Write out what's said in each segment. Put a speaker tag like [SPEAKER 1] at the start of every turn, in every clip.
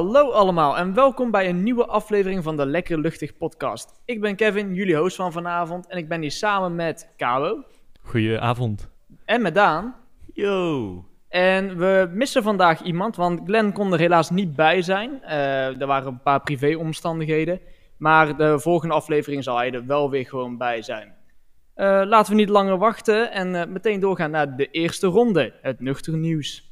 [SPEAKER 1] Hallo allemaal en welkom bij een nieuwe aflevering van de Lekker Luchtig podcast. Ik ben Kevin, jullie host van vanavond en ik ben hier samen met Caro
[SPEAKER 2] Goedenavond.
[SPEAKER 1] en met Daan.
[SPEAKER 3] Yo.
[SPEAKER 1] En we missen vandaag iemand, want Glenn kon er helaas niet bij zijn. Eh, er waren een paar privéomstandigheden, maar de volgende aflevering zal hij er wel weer gewoon bij zijn. Eh, laten we niet langer wachten en eh, meteen doorgaan naar de eerste ronde, het nuchter nieuws.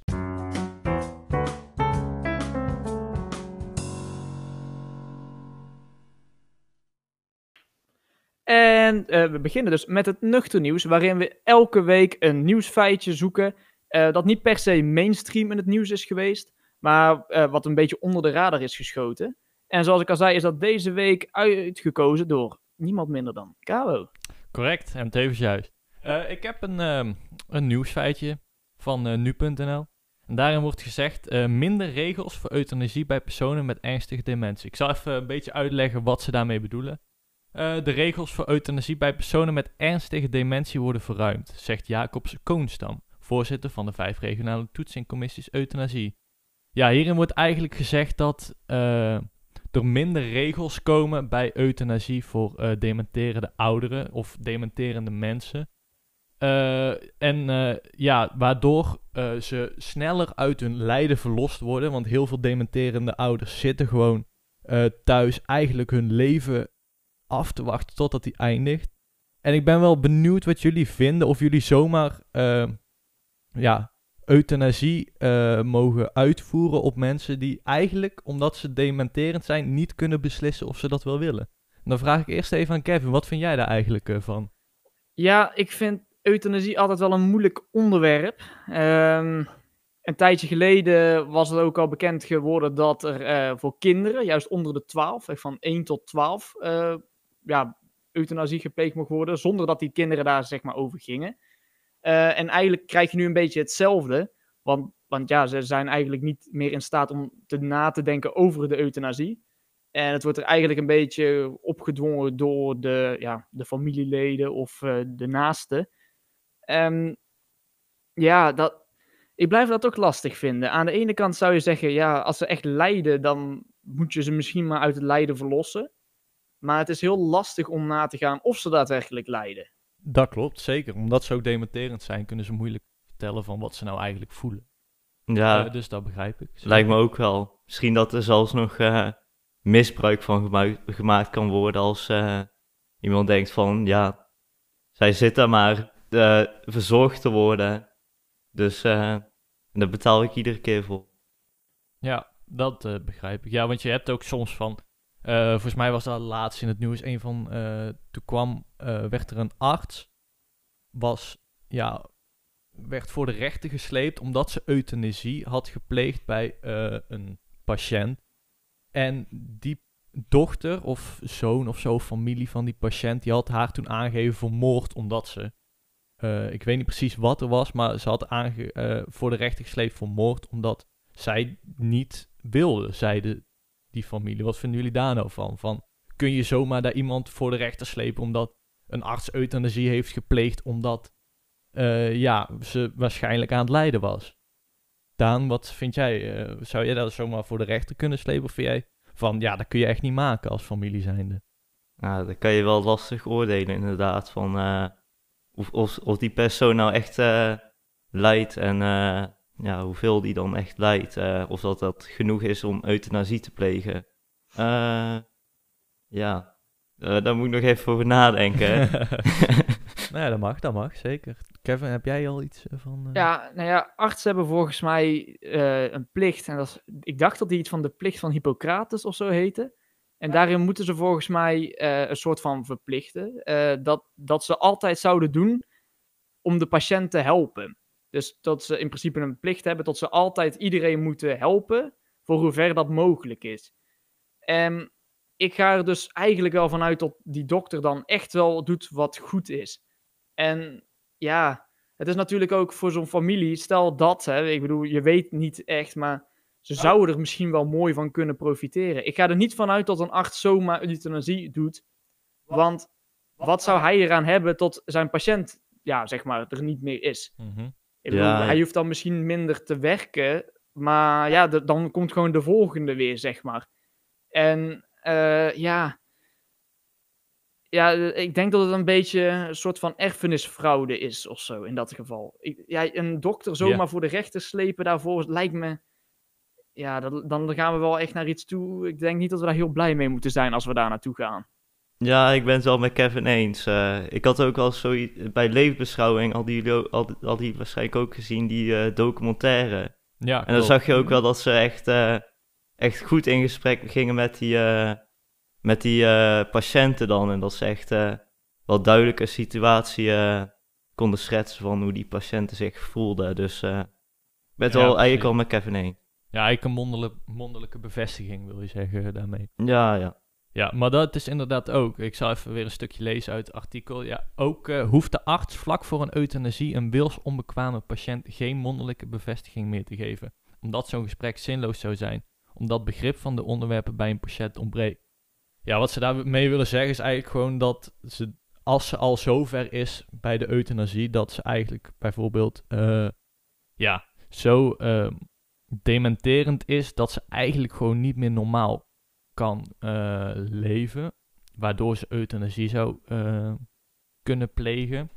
[SPEAKER 1] En eh, we beginnen dus met het nuchter nieuws, waarin we elke week een nieuwsfeitje zoeken eh, dat niet per se mainstream in het nieuws is geweest, maar eh, wat een beetje onder de radar is geschoten. En zoals ik al zei, is dat deze week uitgekozen door niemand minder dan Caro.
[SPEAKER 2] Correct, en tevens juist. Ik heb een, ehm, een nieuwsfeitje van nu.nl. En daarin wordt gezegd, minder regels voor euthanasie bij personen met ernstige dementie. Ik zal even een beetje uitleggen wat ze daarmee bedoelen. Eh, de regels voor euthanasie bij personen met ernstige dementie worden verruimd, zegt Jacobs Koonstam, voorzitter van de vijf regionale toetsingcommissies euthanasie. Ja, hierin wordt eigenlijk gezegd dat eh, er minder regels komen bij euthanasie voor eh, dementerende ouderen of dementerende mensen. En ja, waardoor ze sneller uit hun lijden verlost worden. Want heel veel dementerende ouders zitten gewoon thuis eigenlijk hun leven af te wachten totdat die eindigt. En ik ben wel benieuwd wat jullie vinden. Of jullie zomaar eh, ja, euthanasie eh, mogen uitvoeren op mensen die eigenlijk, omdat ze dementerend zijn, niet kunnen beslissen of ze dat wel willen. En dan vraag ik eerst even aan Kevin, wat vind jij daar eigenlijk eh, van?
[SPEAKER 1] Ja, ik vind euthanasie altijd wel een moeilijk onderwerp. Ehm, een tijdje geleden was het ook al bekend geworden dat er voor kinderen, juist onder de 12, echt van 1 tot 12, eh, ja, euthanasie gepleegd mocht worden, zonder dat die kinderen daar zeg maar over gingen. Eh, en eigenlijk krijg je nu een beetje hetzelfde, want, want ja, ze zijn eigenlijk niet meer in staat om te na te denken over de euthanasie. En het wordt er eigenlijk een beetje opgedwongen door de, ja, de familieleden of eh, de naasten. Ehm, ja, dat, ik blijf dat ook lastig vinden. Aan de ene kant zou je zeggen, ja, als ze echt lijden, dan moet je ze misschien maar uit het lijden verlossen. Maar het is heel lastig om na te gaan of ze daadwerkelijk lijden.
[SPEAKER 2] Dat klopt, zeker. Omdat ze ook dementerend zijn, kunnen ze moeilijk vertellen van wat ze nou eigenlijk voelen.
[SPEAKER 3] Ja,
[SPEAKER 2] Eh, dus dat begrijp ik. zeker.
[SPEAKER 3] lijkt me ook wel. Misschien dat er zelfs nog eh, misbruik van gema- gemaakt kan worden als eh, iemand denkt van, ja, zij zit daar maar eh, verzorgd te worden. Dus eh, daar betaal ik iedere keer voor.
[SPEAKER 2] Ja, dat eh, begrijp ik. Ja, want je hebt ook soms van. Eh, volgens mij was dat laatst in het nieuws een van. eh, toen kwam. eh, werd er een arts. Was. Ja. Werd voor de rechter gesleept. omdat ze euthanasie had gepleegd bij een patiënt. En die dochter of zoon of zo, familie van die patiënt. die had haar toen aangegeven voor moord. omdat ze. ik weet niet precies wat er was. maar ze had aange, voor de rechter gesleept voor moord. omdat zij niet wilde, zeiden die familie. Wat vinden jullie daar nou van? van? Kun je zomaar daar iemand voor de rechter slepen omdat een arts euthanasie heeft gepleegd omdat eh, ja, ze waarschijnlijk aan het lijden was? Daan, wat vind jij? Eh, zou jij dat zomaar voor de rechter kunnen slepen? Of jij van, ja, dat kun je echt niet maken als familie zijnde?
[SPEAKER 3] Nou, dan kan je wel lastig oordelen inderdaad van eh, of, of, of die persoon nou echt eh lijdt en ja, hoeveel die dan echt lijdt. eh, of dat dat genoeg is om euthanasie te plegen. Eh, ja, Eh, daar moet ik nog even over nadenken.
[SPEAKER 2] nou ja, dat mag, dat mag, zeker. Kevin, heb jij al iets van... eh,
[SPEAKER 1] Ja, nou ja, artsen hebben volgens mij eh, een plicht. En dat is, ik dacht dat die iets van de plicht van Hippocrates of zo heette. En daarin moeten ze volgens mij eh, een soort van verplichten. eh, dat, dat ze altijd zouden doen om de patiënt te helpen. Dus dat ze in principe een plicht hebben dat ze altijd iedereen moeten helpen. Voor hoever dat mogelijk is. En ik ga er dus eigenlijk wel vanuit dat die dokter dan echt wel doet wat goed is. En ja, het is natuurlijk ook voor zo'n familie, stel dat, hè, ik bedoel, je weet niet echt, maar ze zouden er misschien wel mooi van kunnen profiteren. Ik ga er niet vanuit dat een arts zomaar euthanasie doet, want wat zou hij eraan hebben tot zijn patiënt, ja, zeg maar, er niet meer is?
[SPEAKER 2] mhm.
[SPEAKER 1] Ik bedoel,
[SPEAKER 3] Ja.
[SPEAKER 1] hij hoeft dan misschien minder te werken, Maar ja, de- dan komt gewoon de volgende weer, zeg maar. En eh, ja. Ja, eh, ik denk dat het een beetje een soort van erfenisfraude is of zo in dat geval. Ik, ja, een dokter zomaar voor de rechter slepen daarvoor lijkt me. Ja, dat, dan gaan we wel echt naar iets toe. Ik denk niet dat we daar heel blij mee moeten zijn als we daar naartoe gaan.
[SPEAKER 3] Ja, ik ben het wel met Kevin eens. Eh, ik had ook al zoiets bij leefbeschouwing, hadden jullie ook, hadden, hadden jullie waarschijnlijk ook gezien, die eh, documentaire.
[SPEAKER 2] Ja,
[SPEAKER 3] En dan zag je ook wel dat ze echt, eh, echt goed in gesprek gingen met die, met die patiënten dan. En dat ze echt wel duidelijke situatie konden schetsen van hoe die patiënten zich voelden. Dus ik ben het
[SPEAKER 2] Ja,
[SPEAKER 3] wel eigenlijk al met Kevin eens.
[SPEAKER 2] Ja, eigenlijk een mondele- mondelijke bevestiging wil je zeggen daarmee.
[SPEAKER 3] Ja, ja.
[SPEAKER 2] Ja, maar dat is inderdaad ook. Ik zal even weer een stukje lezen uit het artikel. Ja, ook eh, hoeft de arts vlak voor een euthanasie een wilsonbekwame patiënt geen mondelijke bevestiging meer te geven. Omdat zo'n gesprek zinloos zou zijn. Omdat begrip van de onderwerpen bij een patiënt ontbreekt. Ja, wat ze daarmee willen zeggen is eigenlijk gewoon dat ze, als ze al zover is bij de euthanasie, dat ze eigenlijk bijvoorbeeld, eh, ja, zo eh, dementerend is dat ze eigenlijk gewoon niet meer normaal kan eh, leven, waardoor ze euthanasie zou eh, kunnen plegen,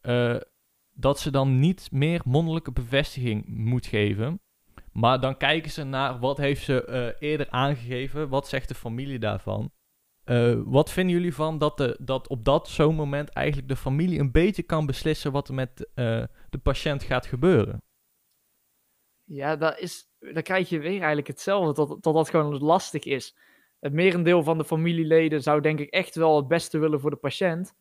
[SPEAKER 2] eh, dat ze dan niet meer mondelijke bevestiging moet geven. Maar dan kijken ze naar wat heeft ze eerder aangegeven, wat zegt de familie daarvan. Wat vinden jullie van dat, de, dat op dat zo'n moment eigenlijk de familie een beetje kan beslissen wat er met de patiënt gaat gebeuren?
[SPEAKER 1] Ja, dat is, dan krijg je weer eigenlijk hetzelfde, tot, tot dat gewoon lastig is. Het merendeel van de familieleden zou denk ik echt wel het beste willen voor de patiënt.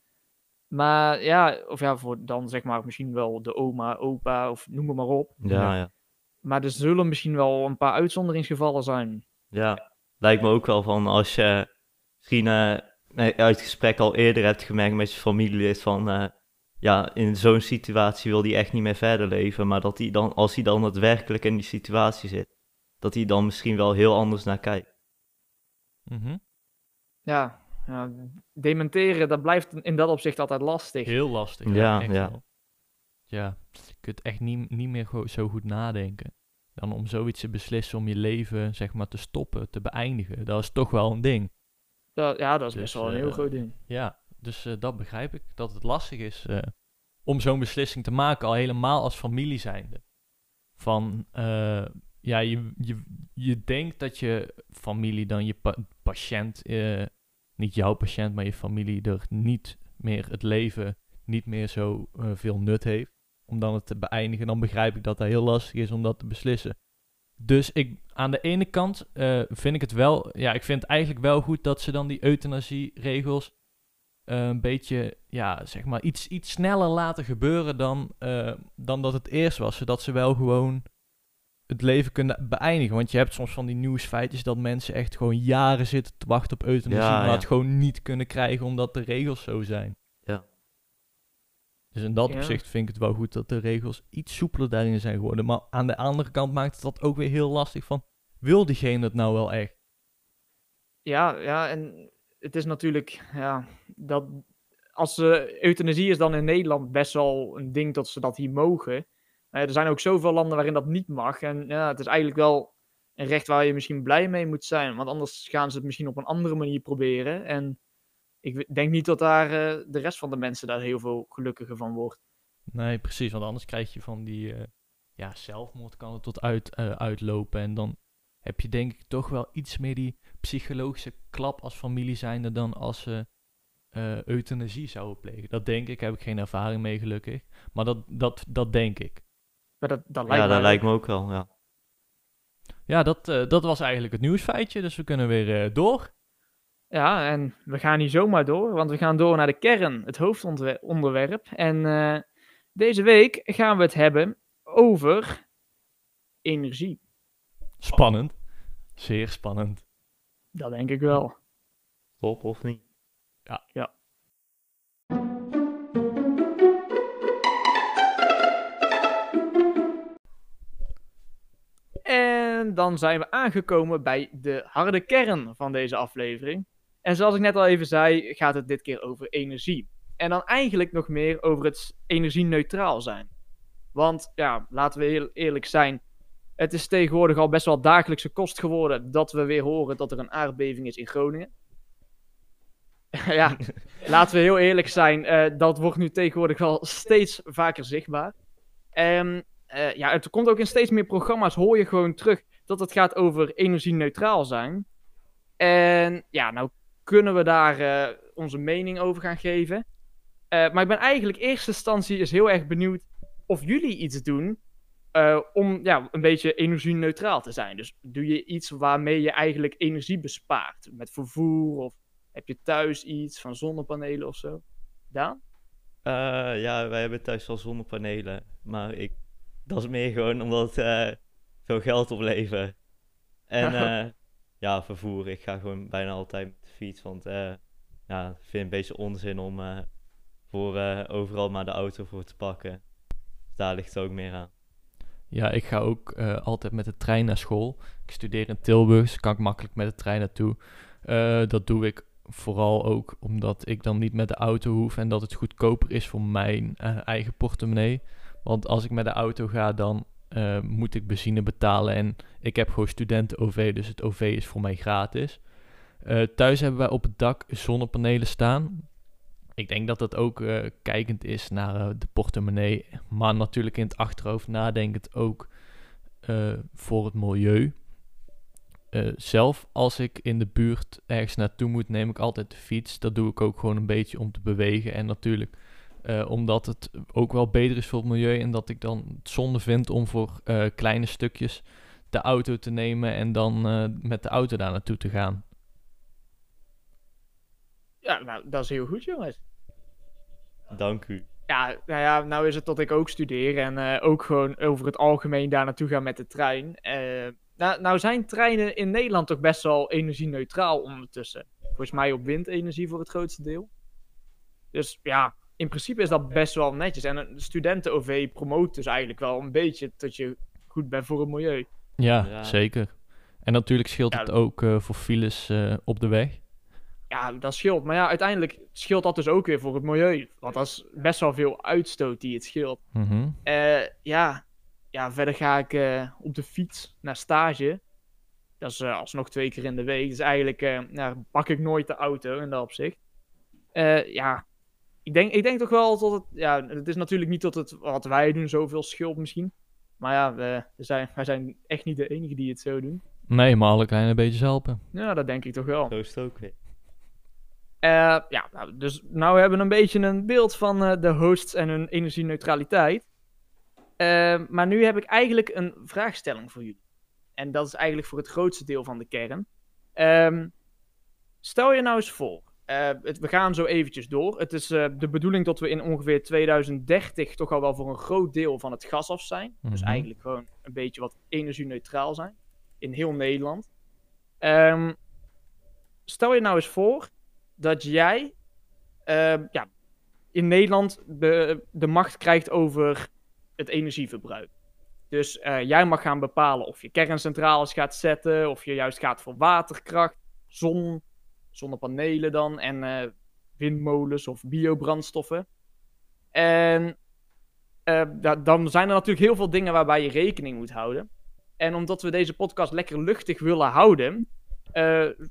[SPEAKER 1] Maar ja, of ja, voor dan zeg maar misschien wel de oma, opa of noem het maar op.
[SPEAKER 3] Ja, ja.
[SPEAKER 1] Maar er zullen misschien wel een paar uitzonderingsgevallen zijn.
[SPEAKER 3] Ja, lijkt me ook wel van als je misschien eh, uit het gesprek al eerder hebt gemerkt met je familielid van eh, ja, in zo'n situatie wil hij echt niet meer verder leven, maar dat hij dan, als hij dan daadwerkelijk in die situatie zit, dat hij dan misschien wel heel anders naar kijkt.
[SPEAKER 2] Mhm.
[SPEAKER 1] Ja, ja, dementeren, dat blijft in dat opzicht altijd lastig.
[SPEAKER 2] Heel lastig.
[SPEAKER 3] Ja,
[SPEAKER 2] Ja, echt
[SPEAKER 3] ja.
[SPEAKER 2] wel. Ja, je kunt echt niet, niet meer zo goed nadenken. Dan om zoiets te beslissen om je leven, zeg maar, te stoppen, te beëindigen. Dat is toch wel een ding.
[SPEAKER 1] Dat, ja, dat is
[SPEAKER 2] Dus,
[SPEAKER 1] best wel een heel
[SPEAKER 2] eh,
[SPEAKER 1] groot ding.
[SPEAKER 2] Ja, dus eh, dat begrijp ik. Dat het lastig is eh, om zo'n beslissing te maken, al helemaal als familie zijnde. Van, eh, ja, je, je, je denkt dat je familie dan je pa- patiënt, niet jouw patiënt, maar je familie er niet meer het leven, niet meer zo veel nut heeft. Om dan het te beëindigen, dan begrijp ik dat dat heel lastig is om dat te beslissen. Dus ik, aan de ene kant vind ik het wel, ja, ik vind het eigenlijk wel goed dat ze dan die euthanasieregels een beetje, ja, zeg maar, iets, iets sneller laten gebeuren dan, eh, dan dat het eerst was. Zodat ze wel gewoon het leven kunnen beëindigen. Want je hebt soms van die nieuwsfeitjes dat mensen echt gewoon jaren zitten te wachten op euthanasie,
[SPEAKER 3] Ja,
[SPEAKER 2] maar
[SPEAKER 3] ja.
[SPEAKER 2] het gewoon niet kunnen krijgen omdat de regels zo zijn.
[SPEAKER 3] Ja.
[SPEAKER 2] Dus in dat
[SPEAKER 1] Ja.
[SPEAKER 2] opzicht vind ik het wel goed dat de regels iets soepeler daarin zijn geworden. Maar aan de andere kant maakt het dat ook weer heel lastig van, wil diegene het nou wel echt?
[SPEAKER 1] Ja, ja, en het is natuurlijk, ja, dat als ze euthanasie is dan in Nederland best wel een ding dat ze dat hier mogen. Eh, er zijn ook zoveel landen waarin dat niet mag. En ja, het is eigenlijk wel een recht waar je misschien blij mee moet zijn. Want anders gaan ze het misschien op een andere manier proberen. En ik denk niet dat daar eh, de rest van de mensen daar heel veel gelukkiger van wordt.
[SPEAKER 2] Nee, precies. Want anders krijg je van die eh, ja, zelfmoord kan er tot uit, uitlopen. En dan heb je denk ik toch wel iets meer die psychologische klap als familie zijnde dan als ze eh, euthanasie zouden plegen. Dat denk ik, heb ik geen ervaring mee gelukkig. Maar dat, dat, dat denk ik.
[SPEAKER 1] Maar dat, dat lijkt
[SPEAKER 3] Ja, dat lijkt me ook wel, ja.
[SPEAKER 2] Ja, dat, eh, dat was eigenlijk het nieuwsfeitje. Dus we kunnen weer eh, door.
[SPEAKER 1] Ja, en we gaan niet zomaar door, want we gaan door naar de kern, het hoofdonderwerp. En eh, deze week gaan we het hebben over energie.
[SPEAKER 2] Spannend. Zeer spannend.
[SPEAKER 1] Dat denk ik wel.
[SPEAKER 3] Top of niet?
[SPEAKER 1] En dan zijn we aangekomen bij de harde kern van deze aflevering. En zoals ik net al even zei, gaat het dit keer over energie. En dan eigenlijk nog meer over het energie-neutraal zijn. Want ja, laten we heel eerlijk zijn. Het is tegenwoordig al best wel dagelijkse kost geworden dat we weer horen dat er een aardbeving is in Groningen. ja, laten we heel eerlijk zijn, eh, dat wordt nu tegenwoordig wel steeds vaker zichtbaar. En eh, ja, het komt ook in steeds meer programma's, hoor je gewoon terug dat het gaat over energie-neutraal zijn. En ja, nou kunnen we daar eh, onze mening over gaan geven. maar ik ben eigenlijk in eerste instantie is heel erg benieuwd of jullie iets doen om ja, een beetje energie-neutraal te zijn. Dus doe je iets waarmee je eigenlijk energie bespaart? Met vervoer of heb je thuis iets van zonnepanelen of zo? Daan?
[SPEAKER 3] Uh, ja, wij hebben thuis wel zonnepanelen. Maar ik, dat is meer gewoon omdat het uh, veel geld oplevert. En ja, vervoer. Ik ga gewoon bijna altijd met de fiets. Want ja, ik vind het een beetje onzin om voor overal maar de auto voor te pakken. Dus daar ligt het ook meer aan.
[SPEAKER 2] Ja, ik ga ook altijd met de trein naar school. Ik studeer in Tilburg, dus kan ik makkelijk met de trein naartoe. dat doe ik Vooral ook omdat ik dan niet met de auto hoef en dat het goedkoper is voor mijn uh, eigen portemonnee. Want als ik met de auto ga, dan uh, moet ik benzine betalen. En ik heb gewoon studenten-OV, dus het OV is voor mij gratis. Uh, thuis hebben wij op het dak zonnepanelen staan. Ik denk dat dat ook kijkend is naar de portemonnee. Maar natuurlijk in het achterhoofd nadenkend ook voor het milieu. Zelf, als ik in de buurt ergens naartoe moet, neem ik altijd de fiets. Dat doe ik ook gewoon een beetje om te bewegen. En natuurlijk omdat het ook wel beter is voor het milieu. En dat ik dan het zonde vind om voor kleine stukjes de auto te nemen en dan met de auto daar naartoe te gaan.
[SPEAKER 1] Ja, nou, dat is heel goed, jongens.
[SPEAKER 3] Dank u.
[SPEAKER 1] Ja, nou ja, nou is het dat ik ook studeer en ook gewoon over het algemeen daar naartoe ga met de trein. Nou, nou zijn treinen in Nederland toch best wel energie-neutraal ondertussen. Volgens mij op windenergie voor het grootste deel. Dus ja, in principe is dat best wel netjes. En een studenten-OV promoot dus eigenlijk wel een beetje dat je goed bent voor het milieu.
[SPEAKER 2] Ja, zeker. En natuurlijk scheelt het ook uh, voor files uh, op de weg.
[SPEAKER 1] Ja, dat scheelt. Maar ja, uiteindelijk scheelt dat dus ook weer voor het milieu. Want dat is best wel veel uitstoot die het scheelt.
[SPEAKER 2] Mm -hmm.
[SPEAKER 1] uh, ja, ja, verder ga ik uh, op de fiets naar stage. Dat is uh, alsnog twee keer in de week. Dus eigenlijk uh, nou, pak ik nooit de auto in dat opzicht. ja, ik denk, ik denk toch wel dat het... Ja, het is natuurlijk niet dat het wat wij doen zoveel scheelt misschien. Maar ja, we, zijn, wij zijn echt niet de enige die het zo doen.
[SPEAKER 2] Nee, maar alle kleine beetjes helpen.
[SPEAKER 1] Ja, dat denk ik toch wel.
[SPEAKER 3] Zo is het ook weer.
[SPEAKER 1] Ja, nou, dus nou hebben we een beetje een beeld van de hosts en hun energie-neutraliteit. Uh, maar nu heb ik eigenlijk een vraagstelling voor jullie. En dat is eigenlijk voor het grootste deel van de kern. Um, stel je nou eens voor, uh, het, we gaan zo eventjes door. Het is uh, de bedoeling dat we in ongeveer 2030 toch al wel voor een groot deel van het gas af zijn. Mm -hmm. Dus eigenlijk gewoon een beetje wat energie-neutraal zijn. In heel Nederland. Um, stel je nou eens voor dat jij ja, in Nederland de, de macht krijgt over het energieverbruik. Dus uh, jij mag gaan bepalen of je kerncentrales gaat zetten, of je juist gaat voor waterkracht, zon, zonnepanelen dan en uh, windmolens of biobrandstoffen. En uh, dan zijn er natuurlijk heel veel dingen waarbij je rekening moet houden. En omdat we deze podcast lekker luchtig willen houden,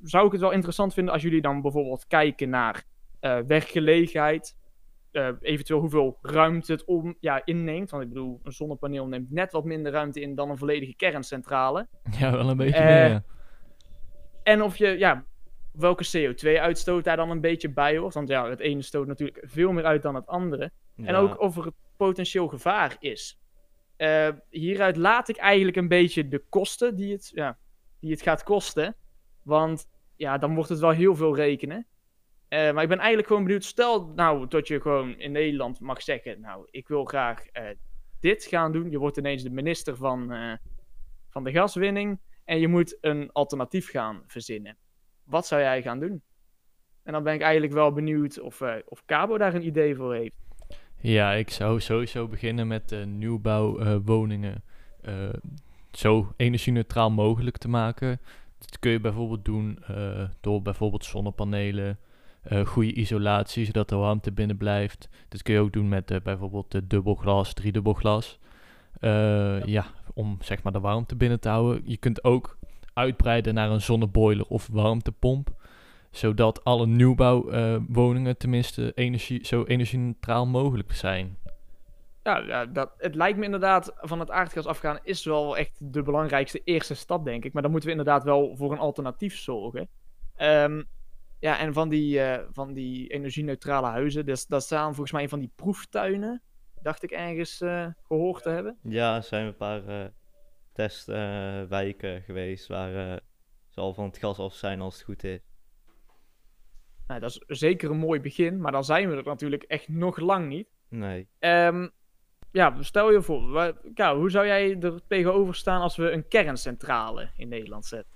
[SPEAKER 1] zou ik het wel interessant vinden als jullie dan bijvoorbeeld kijken naar werkgelegenheid, uh, eventueel hoeveel ruimte het om, ja, inneemt. Want ik bedoel, een zonnepaneel neemt net wat minder ruimte in dan een volledige kerncentrale.
[SPEAKER 2] Ja, wel een beetje meer.
[SPEAKER 1] En of je, ja, welke CO2-uitstoot daar dan een beetje bij hoort. Want ja, het ene stoot natuurlijk veel meer uit dan het andere. Ja. En ook of er het potentieel gevaar is. Hieruit laat ik eigenlijk een beetje de kosten die het, ja, die het gaat kosten. Want ja, dan wordt het wel heel veel rekenen. Uh, maar ik ben eigenlijk gewoon benieuwd. Stel nou dat je gewoon in Nederland mag zeggen: Nou, ik wil graag uh, dit gaan doen. Je wordt ineens de minister van, uh, van de gaswinning. En je moet een alternatief gaan verzinnen. Wat zou jij gaan doen? En dan ben ik eigenlijk wel benieuwd of, of Cabo daar een idee voor heeft.
[SPEAKER 2] Ja, ik zou sowieso beginnen met nieuwbouwwoningen zo energie-neutraal mogelijk te maken. Dat kun je bijvoorbeeld doen door bijvoorbeeld zonnepanelen. Uh, goede isolatie, zodat de warmte binnen blijft. Dit kun je ook doen met uh, bijvoorbeeld dubbelglas, driedubbelglas. Ja. ja, om zeg maar de warmte binnen te houden. Je kunt ook uitbreiden naar een zonneboiler of warmtepomp. Zodat alle nieuwbouwwoningen tenminste energie, zo energie-neutraal mogelijk zijn.
[SPEAKER 1] Ja, ja, dat, het lijkt me inderdaad van het aardgas afgaan is wel echt de belangrijkste eerste stap, denk ik. Maar dan moeten we inderdaad wel voor een alternatief zorgen. Ehm, ja, en van die, eh, van die energie-neutrale huizen, dus, dat staan volgens mij van die proeftuinen, dacht ik ergens eh, gehoord te hebben.
[SPEAKER 3] Ja, er zijn een paar eh, testwijken geweest waar ze al van het gas af zijn als het goed is.
[SPEAKER 1] Nou, dat is zeker een mooi begin, maar dan zijn we er natuurlijk echt nog lang niet.
[SPEAKER 3] Nee.
[SPEAKER 1] Ehm, ja, stel je voor, wa- Kou, hoe zou jij er tegenover staan als we een kerncentrale in Nederland zetten?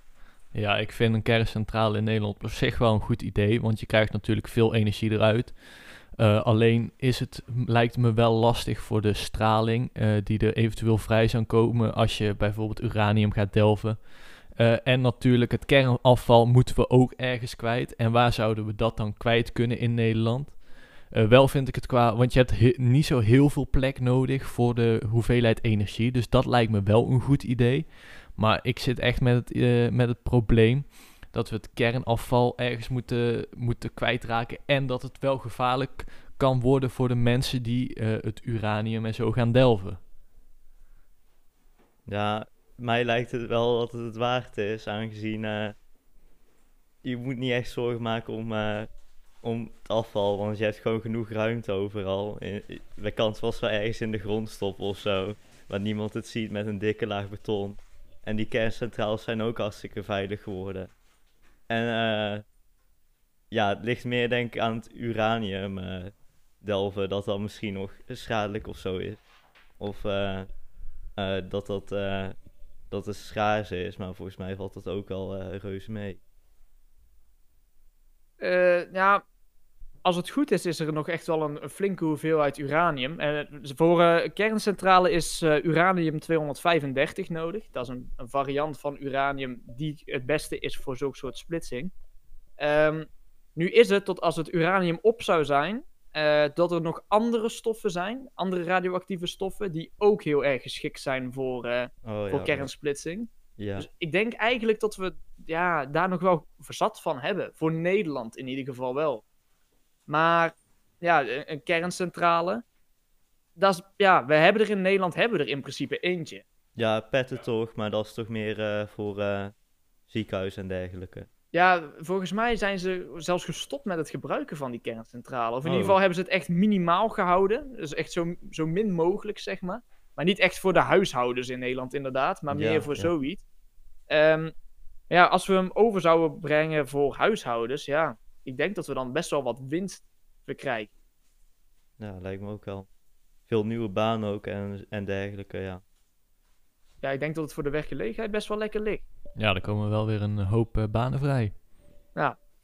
[SPEAKER 2] Ja, ik vind een kerncentrale in Nederland op zich wel een goed idee, want je krijgt natuurlijk veel energie eruit. Eh, alleen is het, lijkt me wel lastig voor de straling eh, die er eventueel vrij zou komen als je bijvoorbeeld uranium gaat delven. Eh, en natuurlijk het kernafval moeten we ook ergens kwijt. En waar zouden we dat dan kwijt kunnen in Nederland? Eh, wel vind ik het qua, want je hebt he- niet zo heel veel plek nodig voor de hoeveelheid energie. Dus dat lijkt me wel een goed idee. Maar ik zit echt met het, eh, met het probleem dat we het kernafval ergens moeten, moeten kwijtraken. En dat het wel gevaarlijk kan worden voor de mensen die eh, het uranium en zo gaan delven.
[SPEAKER 3] Ja, mij lijkt het wel dat het het waard is, aangezien je moet niet echt zorgen maken om, om het afval, want je hebt gewoon genoeg ruimte overal. De kans was wel ergens in de grond stoppen of zo, waar niemand het ziet met een dikke laag beton. En die kerncentrales zijn ook hartstikke veilig geworden. En eh, ja, het ligt meer denk ik aan het uranium eh, delven, dat dat misschien nog schadelijk of zo is. Of eh, dat dat, dat het schaars is, maar volgens mij valt dat ook al reuze mee.
[SPEAKER 1] Ja, als het goed is, is er nog echt wel een, een flinke hoeveelheid uranium. Eh, voor eh, een kerncentrale is eh, uranium 235 nodig. Dat is een, een variant van uranium die het beste is voor zulke soort splitsing. Ehm, nu is het tot als het uranium op zou zijn, eh, dat er nog andere stoffen zijn, andere radioactieve stoffen, die ook heel erg geschikt zijn voor, eh,
[SPEAKER 3] Oh,
[SPEAKER 1] voor
[SPEAKER 3] ja,
[SPEAKER 1] kernsplitsing.
[SPEAKER 3] Ja,
[SPEAKER 1] Dus ik denk eigenlijk dat we ja, daar nog wel verzat van hebben. Voor Nederland in ieder geval wel. Maar ja, een, een kerncentrale. Dat is, ja, we hebben er in Nederland hebben we er in principe eentje.
[SPEAKER 3] ja petten toch, maar dat is toch meer eh, voor eh ziekenhuis en dergelijke.
[SPEAKER 1] Ja, volgens mij zijn ze zelfs gestopt met het gebruiken van die kerncentrale. Of in
[SPEAKER 3] Oh.
[SPEAKER 1] ieder geval hebben ze het echt minimaal gehouden. Dus echt zo, zo min mogelijk, zeg maar. Maar niet echt voor de huishoudens in Nederland, inderdaad. Maar
[SPEAKER 3] Ja,
[SPEAKER 1] meer voor
[SPEAKER 3] ja.
[SPEAKER 1] zoiets. Ehm, ja, als we hem over zouden brengen voor huishoudens, ja. Ik denk dat we dan best wel wat winst verkrijgen.
[SPEAKER 3] Ja, lijkt me ook wel. Veel nieuwe banen ook en, en dergelijke, ja.
[SPEAKER 1] Ja, ik denk dat het voor de werkgelegenheid best wel lekker ligt.
[SPEAKER 2] Ja, er komen wel weer een hoop eh, banen vrij.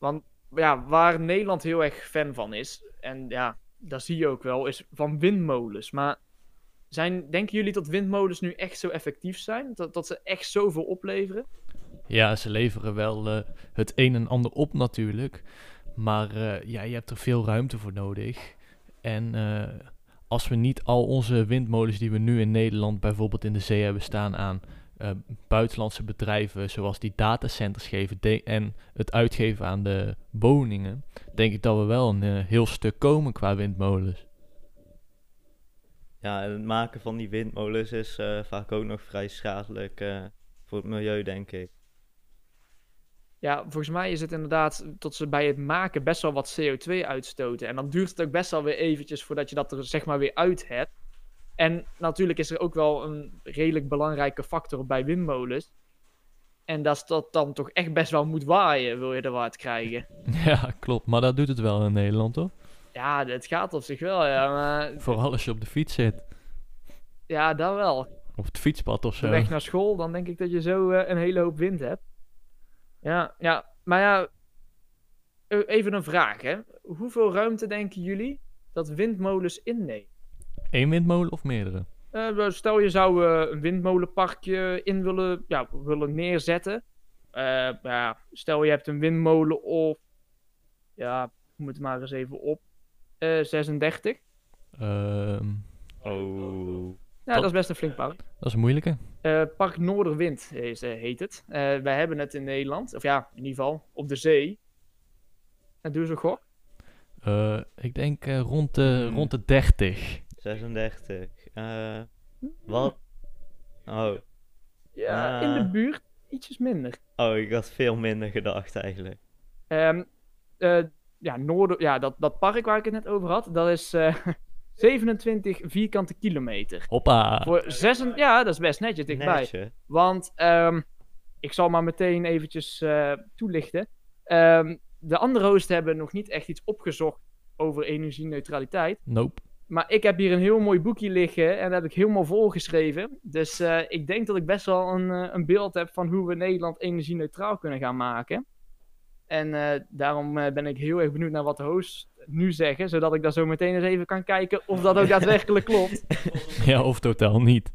[SPEAKER 1] Want ja, waar Nederland heel erg fan van is, en ja, dat zie je ook wel, is van windmolens. Maar zijn, denken jullie dat windmolens nu echt zo effectief zijn? Dat, dat ze echt zoveel opleveren?
[SPEAKER 2] Ja, ze leveren wel eh, het een en ander op natuurlijk. Maar eh, ja, je hebt er veel ruimte voor nodig. En eh, als we niet al onze windmolens die we nu in Nederland bijvoorbeeld in de zee hebben staan aan buitenlandse bedrijven, zoals die datacenters geven en het uitgeven aan de woningen, denk ik dat we wel een heel stuk komen qua windmolens.
[SPEAKER 3] Ja, en het maken van die windmolens is vaak ook nog vrij schadelijk voor het milieu, denk ik.
[SPEAKER 1] Ja, volgens mij is het inderdaad dat ze bij het maken best wel wat CO2 uitstoten. En dan duurt het ook best wel weer eventjes voordat je dat er zeg maar weer uit hebt. En natuurlijk is er ook wel een redelijk belangrijke factor bij windmolens. En dat is dat dan toch echt best wel moet waaien, wil je er wat krijgen.
[SPEAKER 2] ja, klopt. Maar dat doet het wel in Nederland, toch?
[SPEAKER 1] Ja, het gaat op zich wel, ja. Maar
[SPEAKER 2] Vooral als je op de fiets zit.
[SPEAKER 1] ja, dat wel.
[SPEAKER 2] Of het fietspad of zo.
[SPEAKER 1] weg naar school, dan denk ik dat je zo eh, een hele hoop wind hebt. Ja, ja, maar ja, e- even een vraag, hè. Hoeveel ruimte denken jullie dat windmolens innemen?
[SPEAKER 2] Eén windmolen of meerdere?
[SPEAKER 1] Eh, stel je zou eh, een windmolenparkje in willen, ja, willen neerzetten. Eh, ja, stel je hebt een windmolen of, ja, ik moet het maar eens even op, eh 36.
[SPEAKER 2] Ehm,
[SPEAKER 3] Oh.
[SPEAKER 1] Ja, dat is best een flink park.
[SPEAKER 2] Dat is een moeilijke.
[SPEAKER 1] Eh, park Noorderwind is, eh, heet het. Eh, wij hebben het in Nederland, of ja, in ieder geval op de zee. En doe eens een gok.
[SPEAKER 2] Eh, ik denk eh, rond, de,
[SPEAKER 3] Hmm.
[SPEAKER 2] rond de 30.
[SPEAKER 3] 36. Eh, wat? Oh.
[SPEAKER 1] Ja, in de buurt ietsjes minder.
[SPEAKER 3] oh, ik had veel minder gedacht eigenlijk.
[SPEAKER 1] Ehm, eh, ja, Noorder, ja dat, dat park waar ik het net over had, dat is eh, 27 vierkante kilometer.
[SPEAKER 2] Hoppa.
[SPEAKER 1] Voor zes, ja, dat is best netjes dichtbij.
[SPEAKER 3] Netje.
[SPEAKER 1] Want ehm, ik zal maar meteen eventjes eh, toelichten. Ehm, de andere hosts hebben nog niet echt iets opgezocht over energieneutraliteit.
[SPEAKER 2] Nope.
[SPEAKER 1] Maar ik heb hier een heel mooi boekje liggen en dat heb ik helemaal volgeschreven. Dus eh, ik denk dat ik best wel een, eh, een beeld heb van hoe we Nederland energie-neutraal kunnen gaan maken. En eh, daarom ben ik heel erg benieuwd naar wat de hosts nu zeggen, zodat ik daar zo meteen eens even kan kijken of dat ook daadwerkelijk klopt.
[SPEAKER 2] Ja, of totaal niet.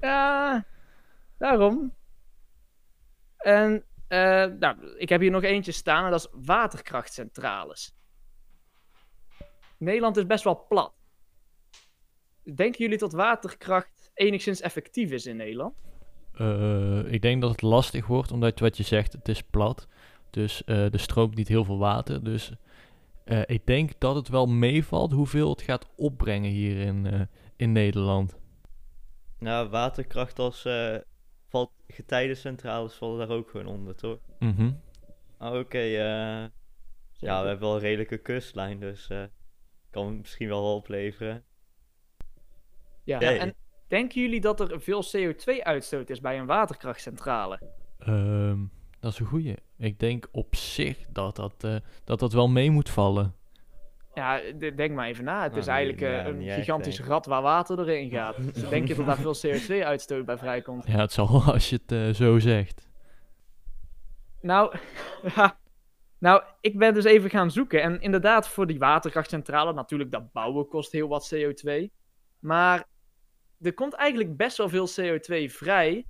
[SPEAKER 1] Ja, daarom. En eh, nou, ik heb hier nog eentje staan en dat is waterkrachtcentrales. Nederland is best wel plat. Denken jullie dat waterkracht enigszins effectief is in Nederland?
[SPEAKER 2] Eh, ik denk dat het lastig wordt, omdat wat je zegt, het is plat. Dus eh er stroomt niet heel veel water. Dus eh, ik denk dat het wel meevalt hoeveel het gaat opbrengen hier in, eh, in Nederland.
[SPEAKER 3] Nou, waterkracht als eh valt, getijdencentrales vallen daar ook gewoon onder, toch?
[SPEAKER 2] Mhm.
[SPEAKER 3] Ah, Oké, eh, ja, we hebben wel een redelijke kustlijn, dus eh kan misschien wel wat opleveren.
[SPEAKER 1] Ja, en denken jullie dat er veel CO2-uitstoot is bij een waterkrachtcentrale?
[SPEAKER 2] Ehm, dat is een goeie. Ik denk op zich dat dat, eh, dat, dat wel mee moet vallen.
[SPEAKER 1] Ja, denk maar even na. Het
[SPEAKER 3] Nou,
[SPEAKER 1] is eigenlijk eh, een
[SPEAKER 3] echt,
[SPEAKER 1] gigantisch
[SPEAKER 3] nee.
[SPEAKER 1] rat waar water doorheen gaat. Dus denk je dat daar veel CO2-uitstoot bij vrijkomt?
[SPEAKER 2] Ja, het zal als je het eh, zo zegt.
[SPEAKER 1] Nou, ja. nou, ik ben dus even gaan zoeken. En inderdaad, voor die waterkrachtcentrale, natuurlijk, dat bouwen kost heel wat CO2. Maar er komt eigenlijk best wel veel CO2 vrij,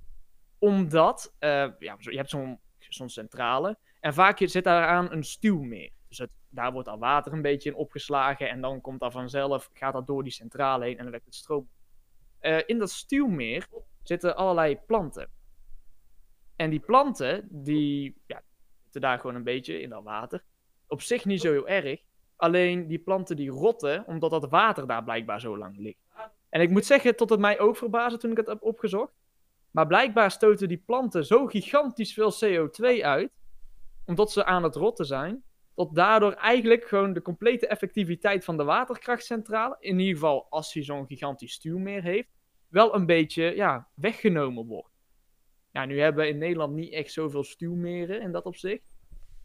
[SPEAKER 1] omdat eh, ja, je hebt zo'n zo'n centrale. En vaak zit daaraan een stuwmeer. Dus het, daar wordt al water een beetje in opgeslagen. En dan komt dat vanzelf, gaat dat door die centrale heen en dan werkt het stroom. Eh, in dat stuwmeer zitten allerlei planten. En die planten, die ja, zitten daar gewoon een beetje in dat water. Op zich niet zo heel erg. Alleen die planten die rotten, omdat dat water daar blijkbaar zo lang ligt. En ik moet zeggen, tot het mij ook verbaasde toen ik het heb opgezocht. Maar blijkbaar stoten die planten zo gigantisch veel CO2 uit, omdat ze aan het rotten zijn, dat daardoor eigenlijk gewoon de complete effectiviteit van de waterkrachtcentrale, in ieder geval als hij zo'n gigantisch stuwmeer heeft, wel een beetje ja, weggenomen wordt. Ja, nu hebben we in Nederland niet echt zoveel stuwmeren in dat opzicht.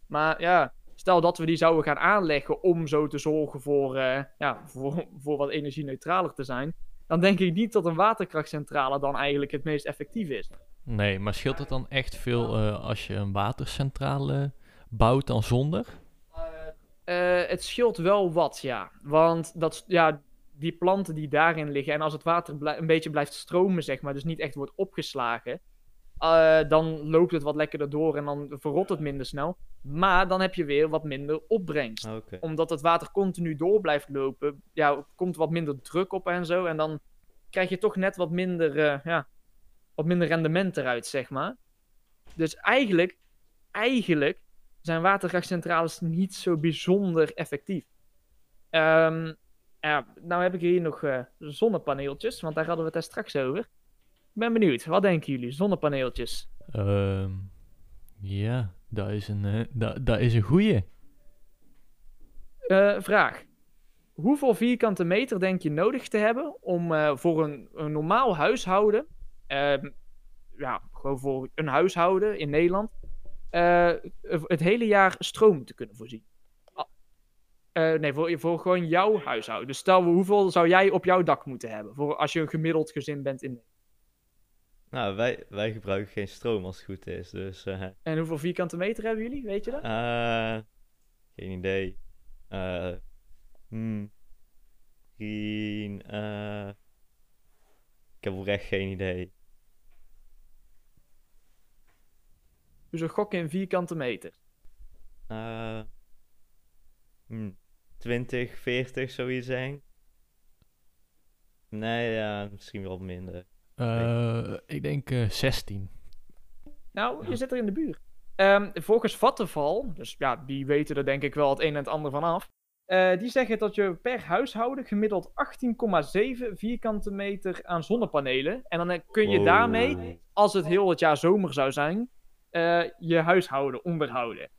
[SPEAKER 1] Maar ja, stel dat we die zouden gaan aanleggen om zo te zorgen voor, eh, ja, voor, voor wat energie-neutraler te zijn. Dan denk ik niet dat een waterkrachtcentrale dan eigenlijk het meest effectief is.
[SPEAKER 2] Nee, maar scheelt het dan echt veel eh, als je een watercentrale bouwt dan zonder?
[SPEAKER 1] Eh, het scheelt wel wat, ja. Want dat, ja, die planten die daarin liggen, en als het water een beetje blijft stromen, zeg maar, dus niet echt wordt opgeslagen, eh, dan loopt het wat lekkerder door en dan verrot het minder snel. Maar dan heb je weer wat minder opbrengst.
[SPEAKER 3] Ah.
[SPEAKER 1] Omdat het water continu door blijft lopen, ja, komt wat minder druk op en zo. En dan krijg je toch net wat minder, eh, ja, wat minder rendement eruit, zeg maar. Dus eigenlijk, eigenlijk zijn waterkrachtcentrales niet zo bijzonder effectief. Ehm, ja, nou heb ik hier nog eh, zonnepaneeltjes, want daar hadden we het daar straks over. Ik ben benieuwd, wat denken jullie? Zonnepaneeltjes.
[SPEAKER 2] Ehm, ja, dat is een, eh, dat, dat is een goeie.
[SPEAKER 1] Eh, vraag. Hoeveel vierkante meter denk je nodig te hebben om eh, voor een, een normaal huishouden, ehm, ja, gewoon voor een huishouden in Nederland, het hele jaar stroom te kunnen voorzien? Ah, nee, voor, voor gewoon jouw huishouden. Dus stel, hoeveel zou jij op jouw dak moeten hebben voor als je een gemiddeld gezin bent in
[SPEAKER 3] Nou, wij, wij gebruiken geen stroom als het goed is, dus... eh
[SPEAKER 1] En hoeveel vierkante meter hebben jullie? Weet je dat?
[SPEAKER 3] eh, geen idee. Eh hmm. Geen... ik heb oprecht geen idee.
[SPEAKER 1] Dus een gok in vierkante meter.
[SPEAKER 3] Eh hmm. 20, 40 zou je zeggen? Nee, ja, misschien wel minder.
[SPEAKER 2] Eh, ik denk eh 16.
[SPEAKER 1] Nou, je zit er in de buurt. Ehm, volgens Vattenval, dus ja, die weten er denk ik wel het een en het ander van af. eh, die zeggen dat je per huishouden gemiddeld 18,7 vierkante meter aan zonnepanelen. En dan eh, kun je
[SPEAKER 3] Wow.
[SPEAKER 1] daarmee, als het heel het jaar zomer zou zijn, eh, je huishouden onderhouden.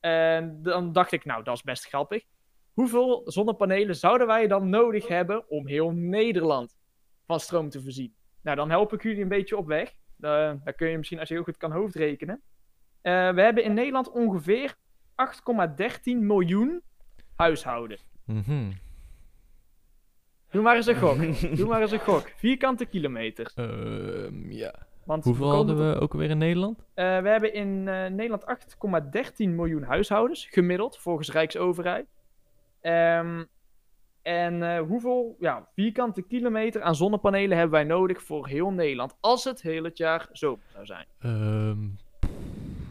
[SPEAKER 1] En dan dacht ik, nou, dat is best grappig. Hoeveel zonnepanelen zouden wij dan nodig hebben om heel Nederland van stroom te voorzien? Nou, dan help ik jullie een beetje op weg. Uh, daar kun je misschien, als je heel goed kan, hoofdrekenen. Uh, we hebben in Nederland ongeveer 8,13 miljoen huishouden.
[SPEAKER 2] Mhm.
[SPEAKER 1] Doe maar eens een gok. Doe maar eens een gok. Vierkante kilometers.
[SPEAKER 2] Ehm, ja.
[SPEAKER 1] Want
[SPEAKER 2] Hoeveel hadden we ook alweer in Nederland?
[SPEAKER 1] Uh, we hebben in uh, Nederland 8,13 miljoen huishoudens, gemiddeld, volgens Rijksoverheid. Um, en uh, hoeveel ja, vierkante kilometer aan zonnepanelen hebben wij nodig voor heel Nederland, als het heel het jaar zomer zou zijn?
[SPEAKER 2] Um,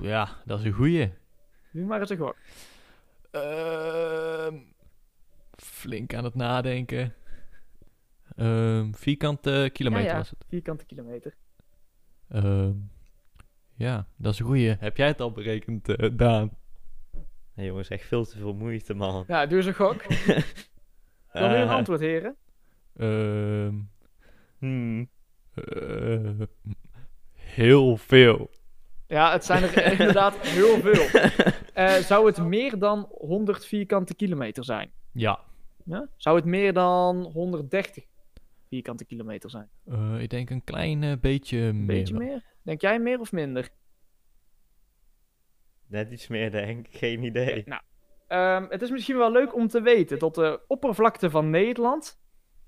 [SPEAKER 2] ja, dat is een goeie.
[SPEAKER 1] Doe maar eens een gok.
[SPEAKER 2] Uh, flink aan het nadenken. Um, vierkante kilometer
[SPEAKER 1] ja, ja,
[SPEAKER 2] was het.
[SPEAKER 1] Vierkante kilometer.
[SPEAKER 2] Um, ja, dat is een goeie. Heb jij het al berekend, uh, Daan?
[SPEAKER 3] Nee, jongens, echt veel te veel moeite, man.
[SPEAKER 1] Ja, doe eens een gok. Dan wil je een antwoord, heren?
[SPEAKER 2] Um,
[SPEAKER 3] hmm.
[SPEAKER 2] uh, heel veel.
[SPEAKER 1] Ja, het zijn er inderdaad heel veel. Uh, zou het meer dan 100 vierkante kilometer zijn?
[SPEAKER 2] Ja.
[SPEAKER 1] ja? Zou het meer dan 130 vierkante kilometer zijn?
[SPEAKER 2] Uh, ik denk een klein uh, beetje meer.
[SPEAKER 1] Beetje meer? Denk jij meer of minder?
[SPEAKER 3] Net iets meer, denk ik. Geen idee.
[SPEAKER 1] Ja, nou, um, het is misschien wel leuk om te weten dat de oppervlakte van Nederland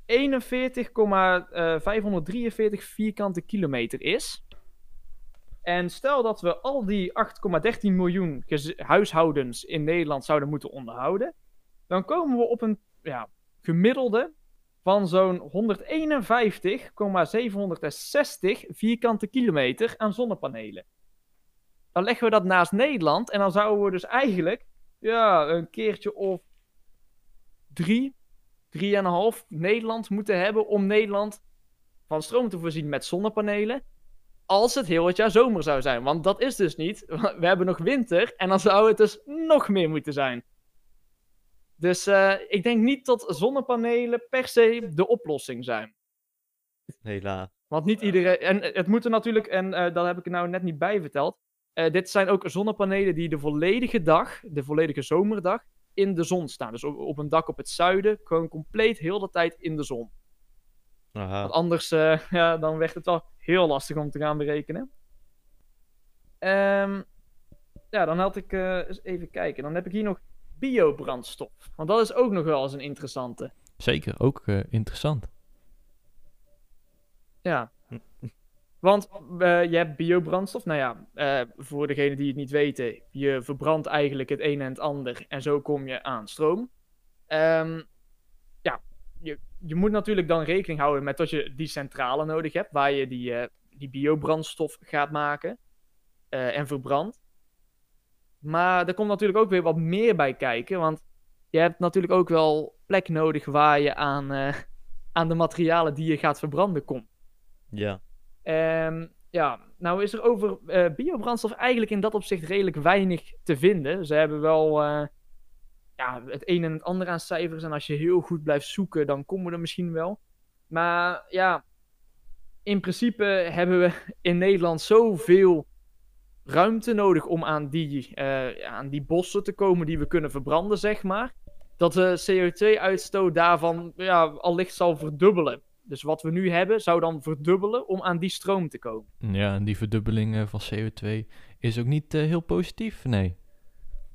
[SPEAKER 1] 41,543 vierkante kilometer is. En stel dat we al die 8,13 miljoen huishoudens in Nederland zouden moeten onderhouden, dan komen we op een ja, gemiddelde van zo'n 151,760 vierkante kilometer aan zonnepanelen. Dan leggen we dat naast Nederland en dan zouden we dus eigenlijk ja, een keertje of drie, drieënhalf Nederland moeten hebben om Nederland van stroom te voorzien met zonnepanelen. Als het heel het jaar zomer zou zijn. Want dat is dus niet. We hebben nog winter en dan zou het dus nog meer moeten zijn. Dus uh, ik denk niet dat zonnepanelen per se de oplossing zijn.
[SPEAKER 3] Helaas.
[SPEAKER 1] Want niet iedereen. En het moeten natuurlijk, en uh, dat heb ik er nou net niet bij verteld. Uh, dit zijn ook zonnepanelen die de volledige dag, de volledige zomerdag, in de zon staan. Dus op, op een dak op het zuiden, gewoon compleet heel de tijd in de zon.
[SPEAKER 3] Aha.
[SPEAKER 1] Want anders, uh, ja, dan werd het wel heel lastig om te gaan berekenen. Um, ja, dan had ik uh, eens even kijken. Dan heb ik hier nog biobrandstof. Want dat is ook nog wel eens een interessante.
[SPEAKER 2] Zeker, ook interessant.
[SPEAKER 1] Ja. Want uh, je hebt biobrandstof. Nou ja, uh, voor degenen die het niet weten, je verbrandt eigenlijk het een en het ander. En zo kom je aan stroom. Um, ja, je, je moet natuurlijk dan rekening houden met dat je die centrale nodig hebt, waar je die, uh, die biobrandstof gaat maken en verbrandt. Maar er komt natuurlijk ook weer wat meer bij kijken, want je hebt natuurlijk ook wel plek nodig waar je aan, aan de materialen die je gaat verbranden komt.
[SPEAKER 3] Ja.
[SPEAKER 1] Um, ja, nou is er over biobrandstof eigenlijk in dat opzicht redelijk weinig te vinden. Ze hebben wel ja, het een en het ander aan cijfers. En als je heel goed blijft zoeken, dan komen we er misschien wel. Maar ja, in principe hebben we in Nederland zoveel ruimte nodig om aan die, uh, aan die bossen te komen die we kunnen verbranden, zeg maar. Dat de CO2-uitstoot daarvan ja, allicht zal verdubbelen. Dus wat we nu hebben, zou dan verdubbelen om aan die stroom te komen.
[SPEAKER 2] Ja, en die verdubbeling van CO2 is ook niet uh, heel positief, nee.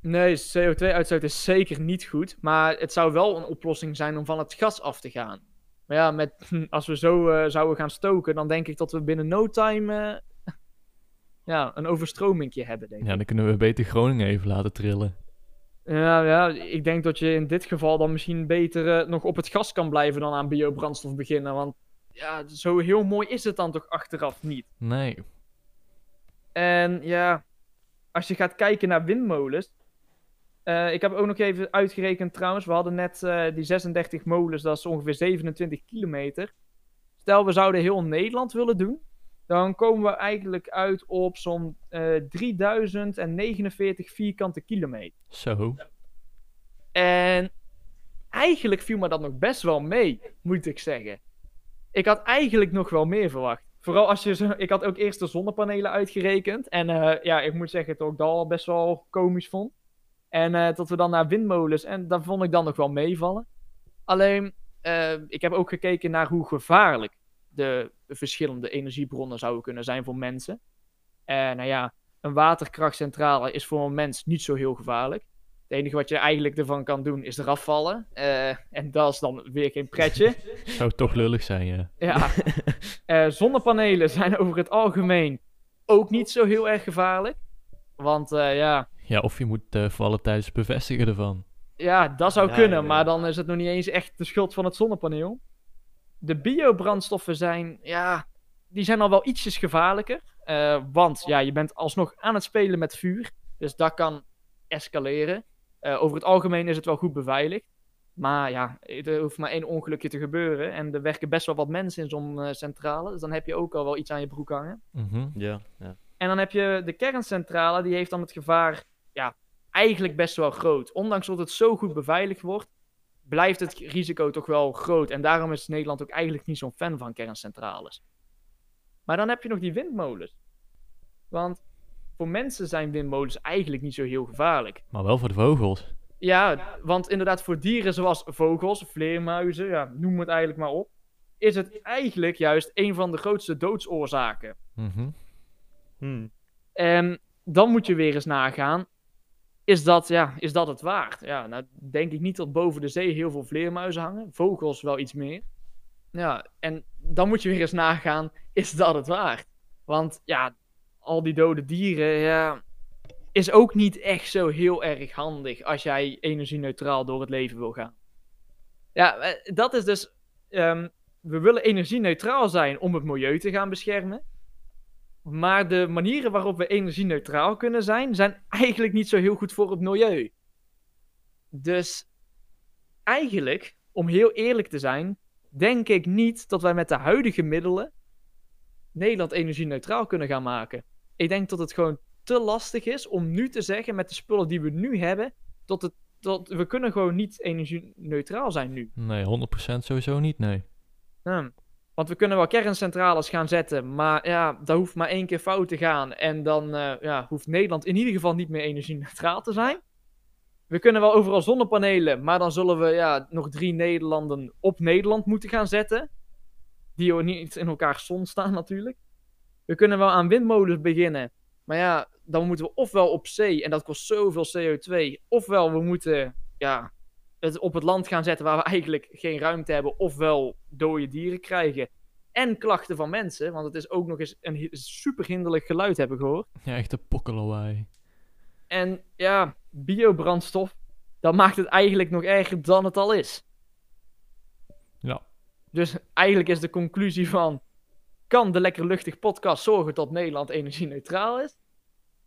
[SPEAKER 1] Nee, CO2-uitstoot is zeker niet goed. Maar het zou wel een oplossing zijn om van het gas af te gaan. Maar ja, met, als we zo uh, zouden gaan stoken, dan denk ik dat we binnen no time uh, ja, een overstromingje hebben. Denk
[SPEAKER 2] ja,
[SPEAKER 1] ik.
[SPEAKER 2] dan kunnen we beter Groningen even laten trillen.
[SPEAKER 1] Ja, ja, ik denk dat je in dit geval dan misschien beter uh, nog op het gas kan blijven dan aan biobrandstof beginnen. Want ja, zo heel mooi is het dan toch achteraf niet.
[SPEAKER 2] Nee.
[SPEAKER 1] En ja, als je gaat kijken naar windmolens. Uh, ik heb ook nog even uitgerekend trouwens. We hadden net uh, die 36 molens, dat is ongeveer 27 kilometer. stel we zouden heel Nederland willen doen, dan komen we eigenlijk uit op zo'n eh 3049 vierkante kilometer.
[SPEAKER 2] Zo.
[SPEAKER 1] En eigenlijk viel me dat nog best wel mee, moet ik zeggen. Ik had eigenlijk nog wel meer verwacht. Vooral als je zo, ik had ook eerst de zonnepanelen uitgerekend. En eh, ja, ik moet zeggen dat ik dat al best wel komisch vond. En eh, dat we dan naar windmolens. En dat vond ik dan nog wel meevallen. Alleen, eh, ik heb ook gekeken naar hoe gevaarlijk de verschillende energiebronnen zouden kunnen zijn voor mensen. En nou ja, een waterkrachtcentrale is voor een mens niet zo heel gevaarlijk. Het enige wat je eigenlijk ervan kan doen is eraf vallen. Eh, en dat is dan weer geen pretje.
[SPEAKER 2] Zou toch lullig zijn, ja.
[SPEAKER 1] Ja. Eh, zonnepanelen zijn over het algemeen ook niet zo heel erg gevaarlijk. Want eh, ja,
[SPEAKER 2] Ja, of je moet eh, vallen tijdens het bevestigen ervan.
[SPEAKER 1] ja, dat zou
[SPEAKER 3] Ja,
[SPEAKER 1] kunnen,
[SPEAKER 3] ja.
[SPEAKER 1] maar dan is het nog niet eens echt de schuld van het zonnepaneel. De biobrandstoffen zijn, ja, die zijn al wel ietsjes gevaarlijker. Eh, want ja, je bent alsnog aan het spelen met vuur. Dus dat kan escaleren. Eh, over het algemeen is het wel goed beveiligd. Maar ja, er hoeft maar één ongelukje te gebeuren. En er werken best wel wat mensen in zo'n eh, centrale. Dus dan heb je ook al wel iets aan je broek hangen.
[SPEAKER 2] Mhm.
[SPEAKER 1] En dan heb je de kerncentrale, die heeft dan het gevaar, ja, eigenlijk best wel groot. Ondanks dat het zo goed beveiligd wordt, blijft het risico toch wel groot. En daarom is Nederland ook eigenlijk niet zo'n fan van kerncentrales. Maar dan heb je nog die windmolens. Want voor mensen zijn windmolens eigenlijk niet zo heel gevaarlijk.
[SPEAKER 2] Maar wel voor de vogels.
[SPEAKER 1] Ja, want inderdaad voor dieren zoals vogels, vleermuizen, ja, noem het eigenlijk maar op, is het eigenlijk juist een van de grootste doodsoorzaken.
[SPEAKER 2] Mhm.
[SPEAKER 3] Hm.
[SPEAKER 1] En dan moet je weer eens nagaan. Is dat, ja, is dat het waard? Ja, nou denk ik niet dat boven de zee heel veel vleermuizen hangen. Vogels wel iets meer. Ja, en dan moet je weer eens nagaan. Is dat het waard? Want ja, al die dode dieren, ja, is ook niet echt zo heel erg handig als jij energie-neutraal door het leven wil gaan. Ja, eh, dat is dus. ehm, we willen energie-neutraal zijn om het milieu te gaan beschermen. Maar de manieren waarop we energie-neutraal kunnen zijn, zijn eigenlijk niet zo heel goed voor het milieu. Dus eigenlijk, om heel eerlijk te zijn, denk ik niet dat wij met de huidige middelen Nederland energie-neutraal kunnen gaan maken. Ik denk dat het gewoon te lastig is om nu te zeggen met de spullen die we nu hebben, dat het, dat we kunnen gewoon niet energie-neutraal zijn nu.
[SPEAKER 2] Nee, 100% sowieso niet, nee.
[SPEAKER 1] Hmm. Want we kunnen wel kerncentrales gaan zetten, maar ja, dat hoeft maar één keer fout te gaan. En dan eh, ja, hoeft Nederland in ieder geval niet meer energie-neutraal te zijn. We kunnen wel overal zonnepanelen, maar dan zullen we ja, nog drie Nederlanden op Nederland moeten gaan zetten. Die niet in elkaar zon staan natuurlijk. We kunnen wel aan windmolens beginnen, maar ja, dan moeten we ofwel op zee, en dat kost zoveel CO2, ofwel we moeten ja, het op het land gaan zetten waar we eigenlijk geen ruimte hebben, ofwel dode dieren krijgen. En klachten van mensen, want het is ook nog eens een super hinderlijk geluid hebben gehoord.
[SPEAKER 2] Ja, echt een pokkellawaai.
[SPEAKER 1] En ja, biobrandstof, dat maakt het eigenlijk nog erger dan het al is.
[SPEAKER 2] Ja.
[SPEAKER 1] Dus eigenlijk is de conclusie van, kan de Lekker Luchtig podcast zorgen dat Nederland energie-neutraal is?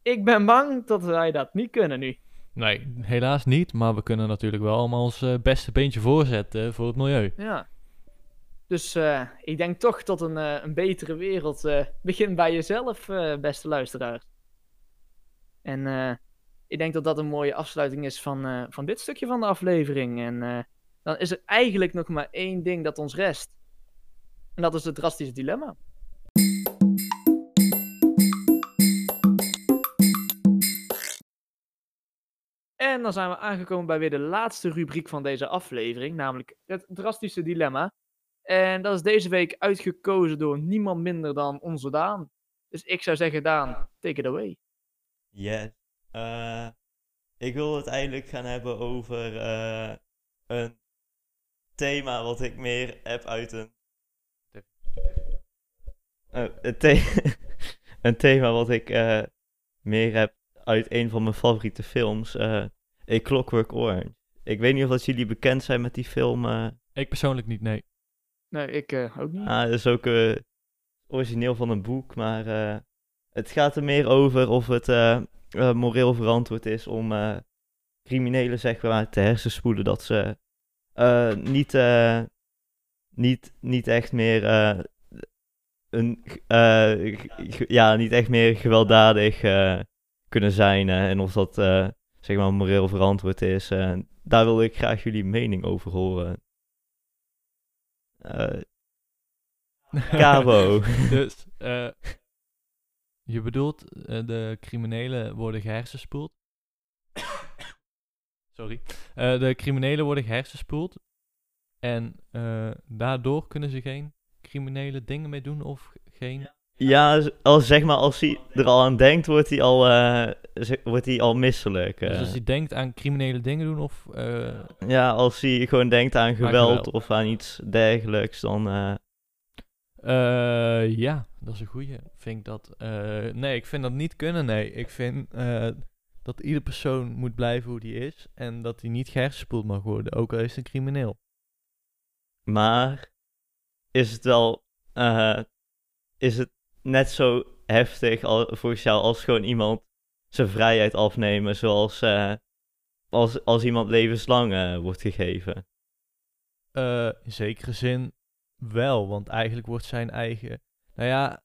[SPEAKER 1] Ik ben bang dat wij dat niet kunnen nu.
[SPEAKER 2] Nee, helaas niet, maar we kunnen natuurlijk wel allemaal ons eh, beste beentje voorzetten voor het milieu.
[SPEAKER 1] Ja. Dus eh, ik denk toch dat een, eh, een betere wereld begint bij jezelf, beste luisteraars. En ik denk dat dat een mooie afsluiting is van, van dit stukje van de aflevering. En dan is er eigenlijk nog maar één ding dat ons rest. En dat is het drastische dilemma. En dan zijn we aangekomen bij weer de laatste rubriek van deze aflevering, namelijk het drastische dilemma. En dat is deze week uitgekozen door niemand minder dan onze Daan. Dus ik zou zeggen, Daan, take it away.
[SPEAKER 3] Yes. Eh, ik wil het eigenlijk gaan hebben over eh, een thema wat ik meer heb uit een. Oh, een, een thema wat ik eh, meer heb uit een van mijn favoriete films, A Clockwork Orange. Ik weet niet of dat jullie bekend zijn met die film. eh
[SPEAKER 2] Ik persoonlijk niet, nee.
[SPEAKER 1] Nee, ik eh, ook niet.
[SPEAKER 3] Ah, dat is ook eh, origineel van een boek, maar eh, het gaat er meer over of het moreel verantwoord is om eh, criminelen zeg maar te hersenspoelen dat ze eh, niet, eh, niet, niet echt meer eh, een, eh, ja, niet echt meer gewelddadig eh, kunnen zijn. en of dat eh, zeg maar moreel verantwoord is. eh, daar wil ik graag jullie mening over horen. Eh Cabo.
[SPEAKER 2] dus, eh, je bedoelt, eh, de criminelen worden gehersenspoeld? Sorry. Eh, de criminelen worden gehersenspoeld. En eh, daardoor kunnen ze geen criminele dingen mee doen of geen...
[SPEAKER 3] ja, z- als, zeg maar als hij er al aan denkt, wordt hij al, eh, wordt hij al misselijk.
[SPEAKER 2] Dus
[SPEAKER 3] eh.
[SPEAKER 2] als hij denkt aan criminele dingen doen of... eh,
[SPEAKER 3] Ja, als hij gewoon denkt aan geweld,
[SPEAKER 2] geweld.
[SPEAKER 3] of aan iets dergelijks, dan...
[SPEAKER 2] ja, dat is een goeie. Vind ik dat. nee, ik vind dat niet kunnen. Nee, ik vind dat ieder persoon moet blijven hoe die is. En dat hij niet gehersenspoeld mag worden, ook al is hij een crimineel.
[SPEAKER 3] Maar is het wel... is het net zo heftig al, volgens jou als gewoon iemand zijn vrijheid afnemen, zoals eh, als, als iemand levenslang eh, wordt gegeven?
[SPEAKER 2] Eh, in zekere zin wel, want eigenlijk wordt zijn eigen. Nou ja,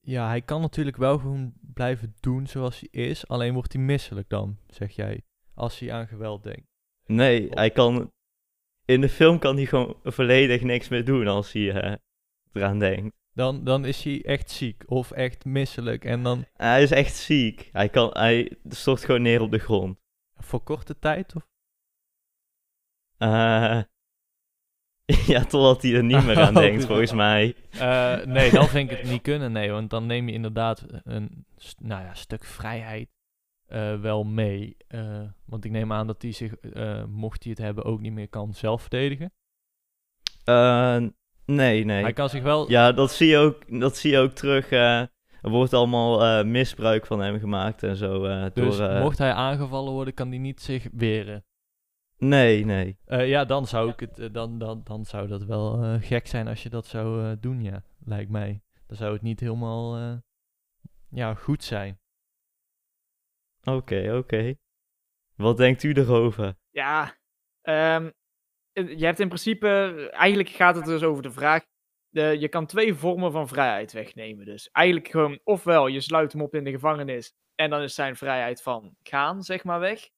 [SPEAKER 2] ja, hij kan natuurlijk wel gewoon blijven doen zoals hij is. Alleen wordt hij misselijk dan, zeg jij, als hij aan geweld denkt.
[SPEAKER 3] Nee, hij kan... In de film kan hij gewoon volledig niks meer doen als hij eraan denkt.
[SPEAKER 2] Dan, dan is hij echt ziek of echt misselijk. En dan
[SPEAKER 3] Hij is echt ziek. Hij, kan, hij stort gewoon neer op de grond.
[SPEAKER 2] voor korte tijd of
[SPEAKER 3] Eh, ja, totdat hij er niet meer aan denkt, volgens mij.
[SPEAKER 2] Eh, nee, dan vind ik het niet kunnen, nee. Want dan neem je inderdaad een nou ja, stuk vrijheid eh, wel mee. Eh, want ik neem aan dat hij zich, eh, mocht hij het hebben, ook niet meer kan zelf verdedigen.
[SPEAKER 3] Nee, nee.
[SPEAKER 2] Hij kan zich wel...
[SPEAKER 3] Ja, dat zie je ook, dat zie je ook terug. eh, er wordt allemaal eh, misbruik van hem gemaakt en zo. eh,
[SPEAKER 2] dus
[SPEAKER 3] door, eh,
[SPEAKER 2] mocht hij aangevallen worden, kan hij niet zich weren.
[SPEAKER 3] Nee, nee.
[SPEAKER 2] Eh, ja, dan zou, ik het, dan, dan, dan zou dat wel eh, gek zijn als je dat zou eh, doen, ja. Lijkt mij. Dan zou het niet helemaal eh, ja, goed zijn.
[SPEAKER 3] Oké, oké. Wat denkt u erover?
[SPEAKER 1] Ja, ehm, eh, je hebt in principe, eigenlijk gaat het dus over de vraag, de, je kan twee vormen van vrijheid wegnemen. Dus eigenlijk gewoon, ofwel je sluit hem op in de gevangenis en dan is zijn vrijheid van gaan, zeg maar, weg.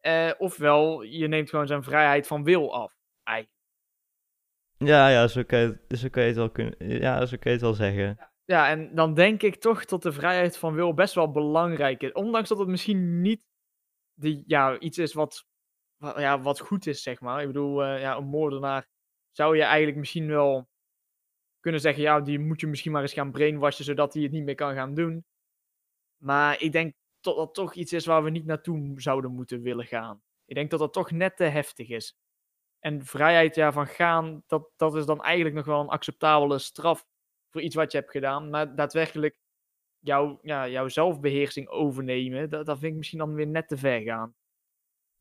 [SPEAKER 1] Eh, ofwel je neemt gewoon zijn vrijheid van wil af. Eigenlijk.
[SPEAKER 3] Ja, ja, zo kan je, zo kan je het wel kunnen. Ja, zo kan je het wel zeggen.
[SPEAKER 1] Ja, en dan denk ik toch dat de vrijheid van wil best wel belangrijk is. Ondanks dat het misschien niet die, ja, iets is wat, wa- ja, wat goed is, zeg maar. Ik bedoel, eh, ja, een moordenaar zou je eigenlijk misschien wel kunnen zeggen, ja, die moet je misschien maar eens gaan brainwashen, zodat hij het niet meer kan gaan doen. Maar ik denk dat dat toch iets is waar we niet naartoe zouden moeten willen gaan. Ik denk dat dat toch net te heftig is. En vrijheid ja, van gaan, dat, dat is dan eigenlijk nog wel een acceptabele straf voor iets wat je hebt gedaan. Maar daadwerkelijk jouw, ja, jouw zelfbeheersing overnemen, dat, dat vind ik misschien dan weer net te ver gaan.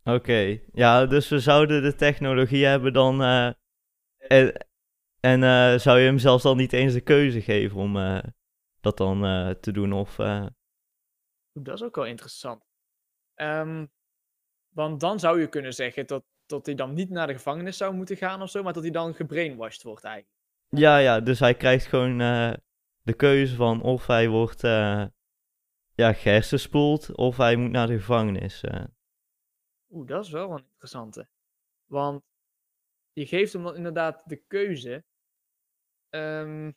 [SPEAKER 3] Oké. Ja, dus we zouden de technologie hebben dan. eh, en en eh, zou je hem zelfs dan niet eens de keuze geven om eh, dat dan te doen? Of.
[SPEAKER 1] Dat is ook wel interessant. Ehm, want dan zou je kunnen zeggen dat, dat hij dan niet naar de gevangenis zou moeten gaan of zo, maar dat hij dan gebrainwashed wordt eigenlijk.
[SPEAKER 3] Ja, ja, dus hij krijgt gewoon de keuze van of hij wordt ja, gehersenspoeld of hij moet naar de gevangenis. Eh.
[SPEAKER 1] Oeh, dat is wel een interessante. Want je geeft hem dan inderdaad de keuze. Ehm,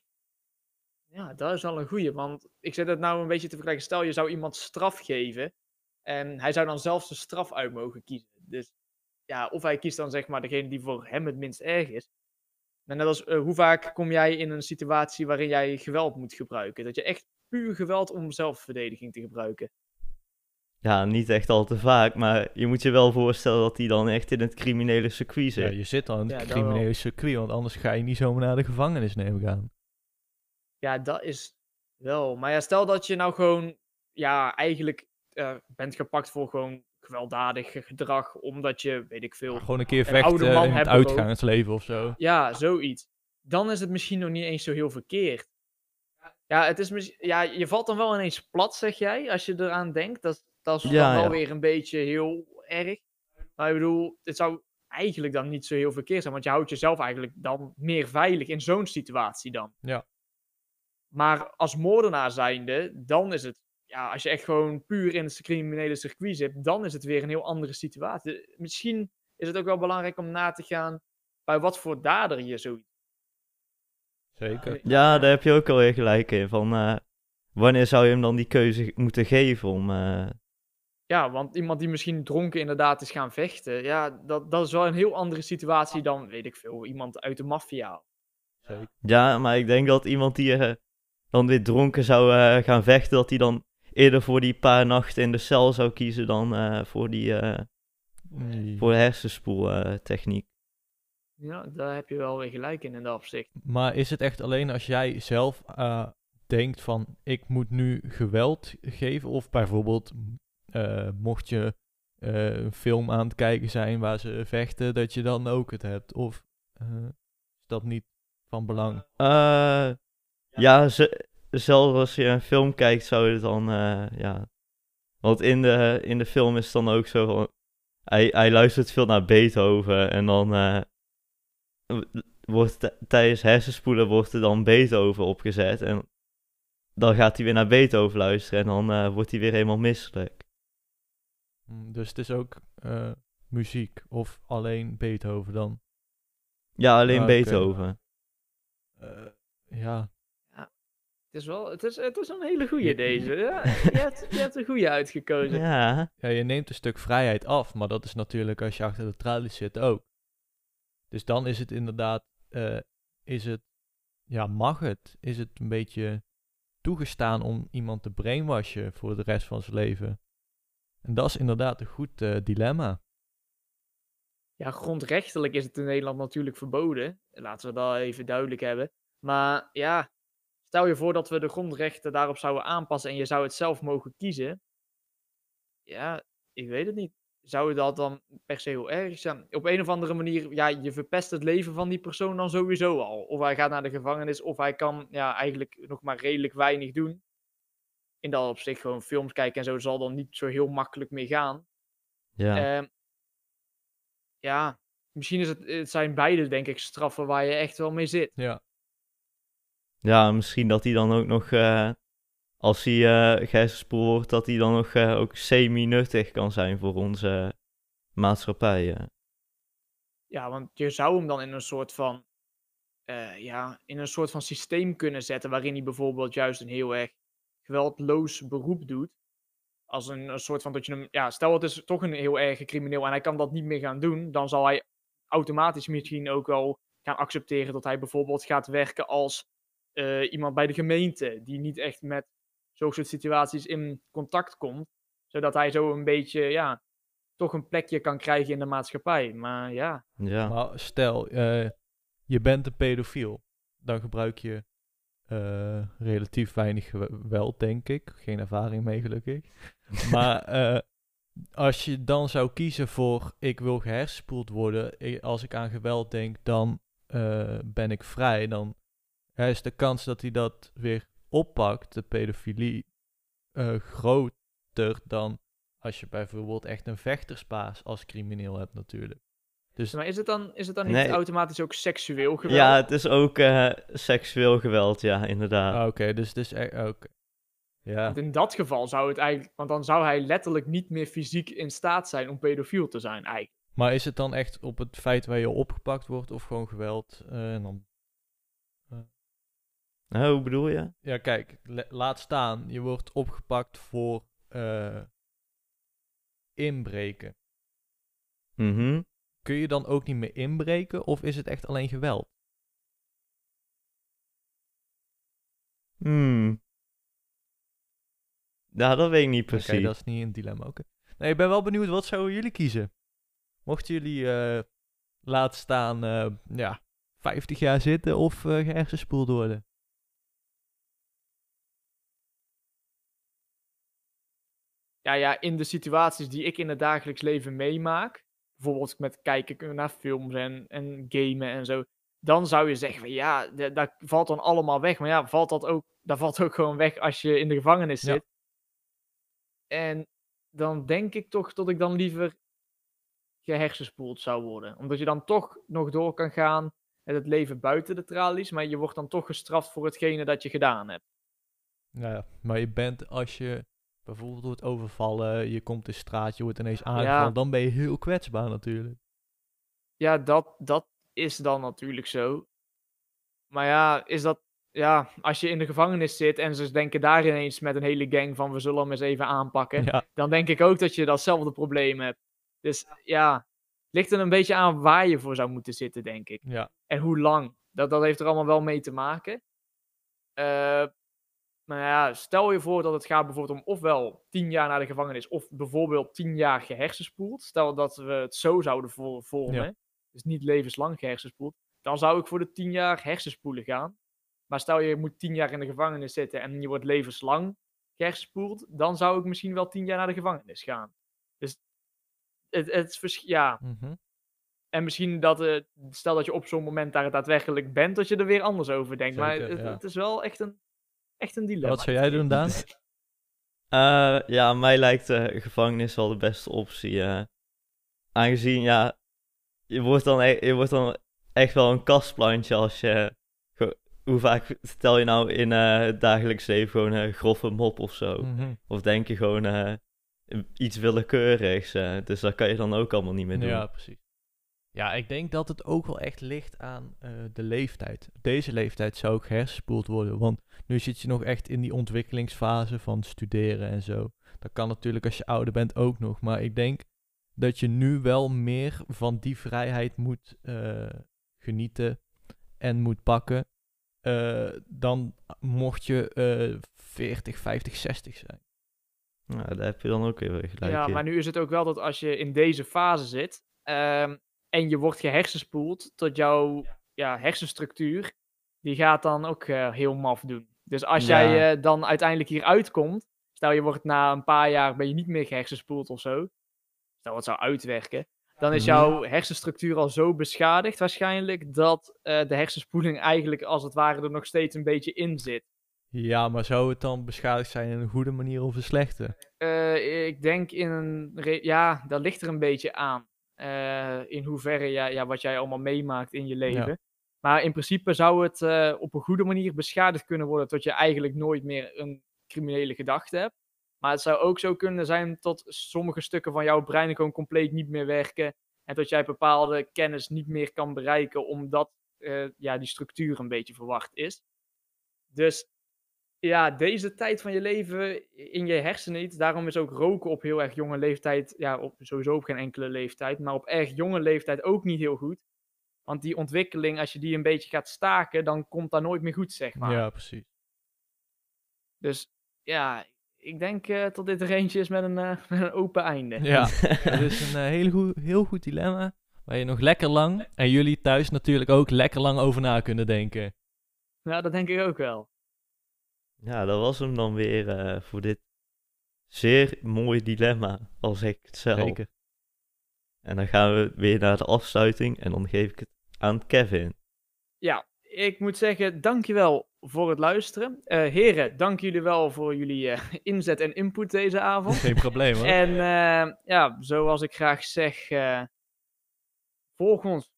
[SPEAKER 1] ja, dat is wel een goeie. Want ik zit het nou een beetje te vergelijken. Stel, je zou iemand straf geven. En hij zou dan zelf zijn straf uit mogen kiezen. Dus ja, of hij kiest dan zeg maar degene die voor hem het minst erg is. Maar net als, eh, hoe vaak kom jij in een situatie waarin jij geweld moet gebruiken? Dat je echt puur geweld om zelfverdediging te gebruiken.
[SPEAKER 3] Ja, niet echt al te vaak, maar je moet je wel voorstellen dat hij dan echt in het criminele circuit
[SPEAKER 2] Ja,
[SPEAKER 3] zit.
[SPEAKER 2] je zit al in
[SPEAKER 1] Ja,
[SPEAKER 2] het
[SPEAKER 1] dat wel.
[SPEAKER 2] criminele circuit, want anders ga je niet zomaar naar de gevangenis nemen gaan.
[SPEAKER 1] Ja, dat is wel. Maar ja, stel dat je nou gewoon, ja, eigenlijk eh, bent gepakt voor gewoon gewelddadig gedrag, omdat je, weet ik veel,
[SPEAKER 2] Gewoon een keer
[SPEAKER 1] Een oude
[SPEAKER 2] vechten
[SPEAKER 1] man
[SPEAKER 2] in het uitgaansleven of zo.
[SPEAKER 1] ja, zoiets. Dan is het misschien nog niet eens zo heel verkeerd. Ja, het is ja, je valt dan wel ineens plat, zeg jij, als je eraan denkt. Dat, dat is
[SPEAKER 3] Ja,
[SPEAKER 1] dan wel
[SPEAKER 3] ja.
[SPEAKER 1] weer een beetje heel erg. Maar ik bedoel, het zou eigenlijk dan niet zo heel verkeerd zijn. Want je houdt jezelf eigenlijk dan meer veilig in zo'n situatie dan.
[SPEAKER 2] Ja.
[SPEAKER 1] Maar als moordenaar zijnde, dan is het, ja, als je echt gewoon puur in het criminele circuit zit, dan is het weer een heel andere situatie. Misschien is het ook wel belangrijk om na te gaan bij wat voor dader je zoiets.
[SPEAKER 2] Zeker.
[SPEAKER 3] Ja, daar heb je ook alweer gelijk in. Van, eh, wanneer zou je hem dan die keuze moeten geven om... eh,
[SPEAKER 1] Ja, want iemand die misschien dronken inderdaad is gaan vechten, ja, dat, dat is wel een heel andere situatie dan, weet ik veel, iemand uit de maffia.
[SPEAKER 3] Ja, maar ik denk dat iemand die eh, dan weer dronken zou eh, gaan vechten, dat hij dan eerder voor die paar nachten in de cel zou kiezen dan eh, voor die eh
[SPEAKER 2] Nee.
[SPEAKER 3] voor hersenspoeltechniek.
[SPEAKER 1] Ja, daar heb je wel weer gelijk in in dat opzicht.
[SPEAKER 2] Maar is het echt alleen als jij zelf eh, denkt van ik moet nu geweld geven? Of bijvoorbeeld eh, mocht je eh, een film aan het kijken zijn waar ze vechten, dat je dan ook het hebt? Of eh, is dat niet van belang?
[SPEAKER 3] Ja, ze- zelfs als je een film kijkt, zou je dan, ja. Want in de, in de film is het dan ook zo. Hij, hij luistert veel naar Beethoven en dan. wordt tijdens hersenspoelen wordt er dan Beethoven opgezet. En dan gaat hij weer naar Beethoven luisteren en dan wordt hij weer helemaal misselijk.
[SPEAKER 2] Hm, Dus het is ook eh, muziek of alleen Beethoven dan?
[SPEAKER 3] Ja, alleen
[SPEAKER 2] Ah.
[SPEAKER 3] Beethoven.
[SPEAKER 2] Eh, ja,
[SPEAKER 1] Het is wel, het is, het is een hele goeie deze. Ja, je, hebt, je hebt een goeie uitgekozen.
[SPEAKER 3] Ja,
[SPEAKER 2] Ja, je neemt een stuk vrijheid af, maar dat is natuurlijk als je achter de tralies zit ook. Dus dan is het inderdaad, eh, is het, ja, mag het? Is het een beetje toegestaan om iemand te brainwashen voor de rest van zijn leven? En dat is inderdaad een goed eh, dilemma.
[SPEAKER 1] Ja, grondrechtelijk is het in Nederland natuurlijk verboden. Laten we dat even duidelijk hebben. Maar ja, stel je voor dat we de grondrechten daarop zouden aanpassen en je zou het zelf mogen kiezen. Ja, ik weet het niet. Zou dat dan per se heel erg zijn? Op een of andere manier, ja, je verpest het leven van die persoon dan sowieso al. Of hij gaat naar de gevangenis, of hij kan ja, eigenlijk nog maar redelijk weinig doen. In dat opzicht gewoon films kijken en zo zal dan niet zo heel makkelijk meer gaan.
[SPEAKER 3] ja.
[SPEAKER 1] Ehm, ja, misschien is het, het zijn beide, denk ik, straffen waar je echt wel mee zit.
[SPEAKER 2] Ja,
[SPEAKER 3] Ja, misschien dat hij dan ook nog, eh, als hij eh gehersenspoeld wordt, dat hij dan nog eh, ook semi-nuttig kan zijn voor onze maatschappij.
[SPEAKER 1] Ja, want je zou hem dan in een soort van, eh, ja, in een soort van systeem kunnen zetten waarin hij bijvoorbeeld juist een heel erg geweldloos beroep doet. Als een, een soort van dat je hem, ja, stel het is toch een heel erg crimineel en hij kan dat niet meer gaan doen, dan zal hij automatisch misschien ook wel gaan accepteren dat hij bijvoorbeeld gaat werken als eh, iemand bij de gemeente, die niet echt met zulke soort situaties in contact komt, zodat hij zo een beetje, ja, toch een plekje kan krijgen in de maatschappij. Maar ja,
[SPEAKER 3] Ja.
[SPEAKER 2] maar stel, eh, je bent een pedofiel. Dan gebruik je eh, relatief weinig geweld, denk ik. Geen ervaring mee, gelukkig. maar eh, als je dan zou kiezen voor ik wil gehersenspoeld worden, als ik aan geweld denk, dan eh, ben ik vrij. Dan is de kans dat hij dat weer oppakt, de pedofilie, groter dan als je bijvoorbeeld echt een vechterspaas als crimineel hebt natuurlijk. Dus
[SPEAKER 1] maar is het dan, is het dan niet
[SPEAKER 3] Nee.
[SPEAKER 1] automatisch ook seksueel geweld?
[SPEAKER 3] ja, het is ook eh, seksueel geweld, ja, inderdaad.
[SPEAKER 2] Ah, Oké, dus het is echt. Oké. Ja.
[SPEAKER 1] Want in dat geval zou het eigenlijk, want dan zou hij letterlijk niet meer fysiek in staat zijn om pedofiel te zijn eigenlijk.
[SPEAKER 2] Maar is het dan echt op het feit waar je opgepakt wordt of gewoon geweld? eh, en dan...
[SPEAKER 3] Nou, hoe bedoel je?
[SPEAKER 2] Ja, kijk, laat staan. Je wordt opgepakt voor eh, inbreken.
[SPEAKER 3] Mhm.
[SPEAKER 2] Kun je dan ook niet meer inbreken of is het echt alleen geweld?
[SPEAKER 3] Hmm. Ja, dat weet ik niet
[SPEAKER 2] Oké,
[SPEAKER 3] precies.
[SPEAKER 2] dat is niet een dilemma. Oké. Nee, ik ben wel benieuwd, wat zouden jullie kiezen? Mochten jullie eh laat staan, eh, ja, 50 jaar zitten of eh gehersenspoeld worden?
[SPEAKER 1] Ja, ja, in de situaties die ik in het dagelijks leven meemaak, bijvoorbeeld met kijken naar films en, en gamen en zo, dan zou je zeggen van ja, da- dat valt dan allemaal weg. Maar ja, valt dat ook, dat valt ook gewoon weg als je in de gevangenis
[SPEAKER 2] Ja.
[SPEAKER 1] zit. En dan denk ik toch dat ik dan liever gehersenspoeld zou worden. Omdat je dan toch nog door kan gaan met het leven buiten de tralies, maar je wordt dan toch gestraft voor hetgene dat je gedaan hebt.
[SPEAKER 2] Ja, maar je bent als je bijvoorbeeld wordt overvallen, je komt in straat, je wordt ineens aangevallen,
[SPEAKER 1] Ja.
[SPEAKER 2] dan ben je heel kwetsbaar natuurlijk.
[SPEAKER 1] Ja, dat, dat is dan natuurlijk zo. Maar ja, is dat. Ja, als je in de gevangenis zit en ze denken daar ineens met een hele gang van we zullen hem eens even aanpakken.
[SPEAKER 2] Ja,
[SPEAKER 1] Dan denk ik ook dat je datzelfde probleem hebt. Dus ja, ligt er een beetje aan waar je voor zou moeten zitten, denk ik.
[SPEAKER 2] ja.
[SPEAKER 1] En hoe lang. Dat, dat heeft er allemaal wel mee te maken. Eh, maar ja, stel je voor dat het gaat bijvoorbeeld om ofwel tien jaar naar de gevangenis, of bijvoorbeeld tien jaar gehersenspoeld. Stel dat we het zo zouden vo- vormen,
[SPEAKER 2] Ja.
[SPEAKER 1] dus niet levenslang gehersenspoeld. Dan zou ik voor de tien jaar hersenspoelen gaan. Maar stel je moet tien jaar in de gevangenis zitten en je wordt levenslang gehersenspoeld, dan zou ik misschien wel tien jaar naar de gevangenis gaan. Dus het, het vers- ja,
[SPEAKER 2] mhm.
[SPEAKER 1] en misschien dat, eh, stel dat je op zo'n moment daar daadwerkelijk bent, dat je er weer anders over denkt. maar
[SPEAKER 2] Zeker,
[SPEAKER 1] het,
[SPEAKER 2] ja.
[SPEAKER 1] het is wel echt een, echt een dilemma.
[SPEAKER 2] Wat zou jij doen, Daan?
[SPEAKER 3] Eh, ja, mij lijkt de gevangenis wel de beste optie. eh. aangezien, ja, je wordt, dan e- je wordt dan echt wel een kastplantje als je... Hoe vaak stel je nou in eh, het dagelijks leven gewoon een grove mop of zo?
[SPEAKER 2] Mhm.
[SPEAKER 3] Of denk je gewoon eh, iets willekeurigs? eh, dus dat kan je dan ook allemaal niet meer doen.
[SPEAKER 2] Ja, precies. Ja, ik denk dat het ook wel echt ligt aan eh, de leeftijd. Deze leeftijd zou ik hersenspoeld worden, want nu zit je nog echt in die ontwikkelingsfase van studeren en zo. Dat kan natuurlijk als je ouder bent ook nog, maar ik denk dat je nu wel meer van die vrijheid moet eh, genieten en moet pakken eh, dan mocht je eh 40, 50, 60 zijn.
[SPEAKER 3] Nou, daar heb je dan ook weer gelijk
[SPEAKER 1] ja,
[SPEAKER 3] in.
[SPEAKER 1] maar nu is het ook wel dat als je in deze fase zit ehm, en je wordt gehersenspoeld, tot jouw ja, hersenstructuur, die gaat dan ook eh, heel maf doen. Dus als
[SPEAKER 3] Ja.
[SPEAKER 1] jij eh, dan uiteindelijk hier uitkomt, stel je wordt na een paar jaar ben je niet meer gehersenspoeld of zo, stel het zou uitwerken, dan is
[SPEAKER 3] Mhm.
[SPEAKER 1] jouw hersenstructuur al zo beschadigd waarschijnlijk dat eh, de hersenspoeling eigenlijk als het ware er nog steeds een beetje in zit.
[SPEAKER 2] Ja, maar zou het dan beschadigd zijn in een goede manier of een slechte?
[SPEAKER 1] Eh, ik denk in een. Ja, dat ligt er een beetje aan. Eh, in hoeverre ja, ja, wat jij allemaal meemaakt in je leven. Maar in principe zou het eh, op een goede manier beschadigd kunnen worden. tot je eigenlijk nooit meer een criminele gedachte hebt. Maar het zou ook zo kunnen zijn tot sommige stukken van jouw brein gewoon compleet niet meer werken. En dat jij bepaalde kennis niet meer kan bereiken. omdat eh, ja, die structuur een beetje verwacht is. Dus ja, deze tijd van je leven in je hersenen niet. Daarom is ook roken op heel erg jonge leeftijd, ja, op, sowieso op geen enkele leeftijd, maar op erg jonge leeftijd ook niet heel goed. Want die ontwikkeling, als je die een beetje gaat staken, dan komt dat nooit meer goed, zeg maar.
[SPEAKER 2] Ja, precies.
[SPEAKER 1] Dus ja, ik denk eh dat dit er eentje is met een, eh, met een open einde.
[SPEAKER 2] Ja, het is een eh, heel, goed, heel goed dilemma. Waar je nog lekker lang, en jullie thuis natuurlijk ook, lekker lang over na kunnen denken.
[SPEAKER 1] Ja, dat denk ik ook wel.
[SPEAKER 3] Ja, dat was hem dan weer eh, voor dit zeer mooi dilemma, al zeg ik het zelf.
[SPEAKER 2] Zeker.
[SPEAKER 3] En dan gaan we weer naar de afsluiting en dan geef ik het aan Kevin.
[SPEAKER 1] Ja, ik moet zeggen, dankjewel voor het luisteren. Eh heren, dank jullie wel voor jullie eh, inzet en input deze avond.
[SPEAKER 2] Geen probleem hoor.
[SPEAKER 1] En eh, ja, zoals ik graag zeg, eh, volg ons.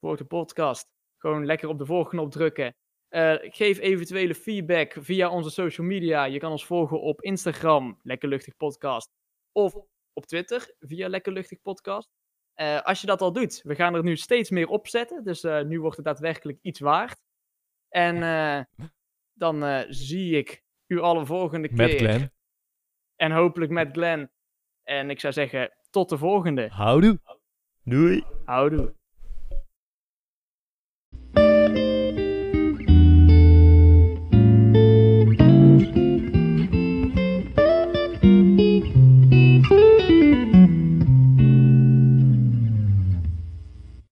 [SPEAKER 1] Volg de podcast. Gewoon lekker op de volgknop drukken. Eh, geef eventuele feedback via onze social media. Je kan ons volgen op Instagram, Lekkerluchtig Podcast. Of op Twitter, via Lekkerluchtig Podcast. Eh, als je dat al doet, we gaan er nu steeds meer op zetten. Dus eh, nu wordt het daadwerkelijk iets waard. En dan zie ik u alle volgende keer.
[SPEAKER 2] Met Glenn.
[SPEAKER 1] En hopelijk met Glenn. En ik zou zeggen, tot de volgende.
[SPEAKER 2] Houdoe.
[SPEAKER 3] Doei!
[SPEAKER 1] Houdoe.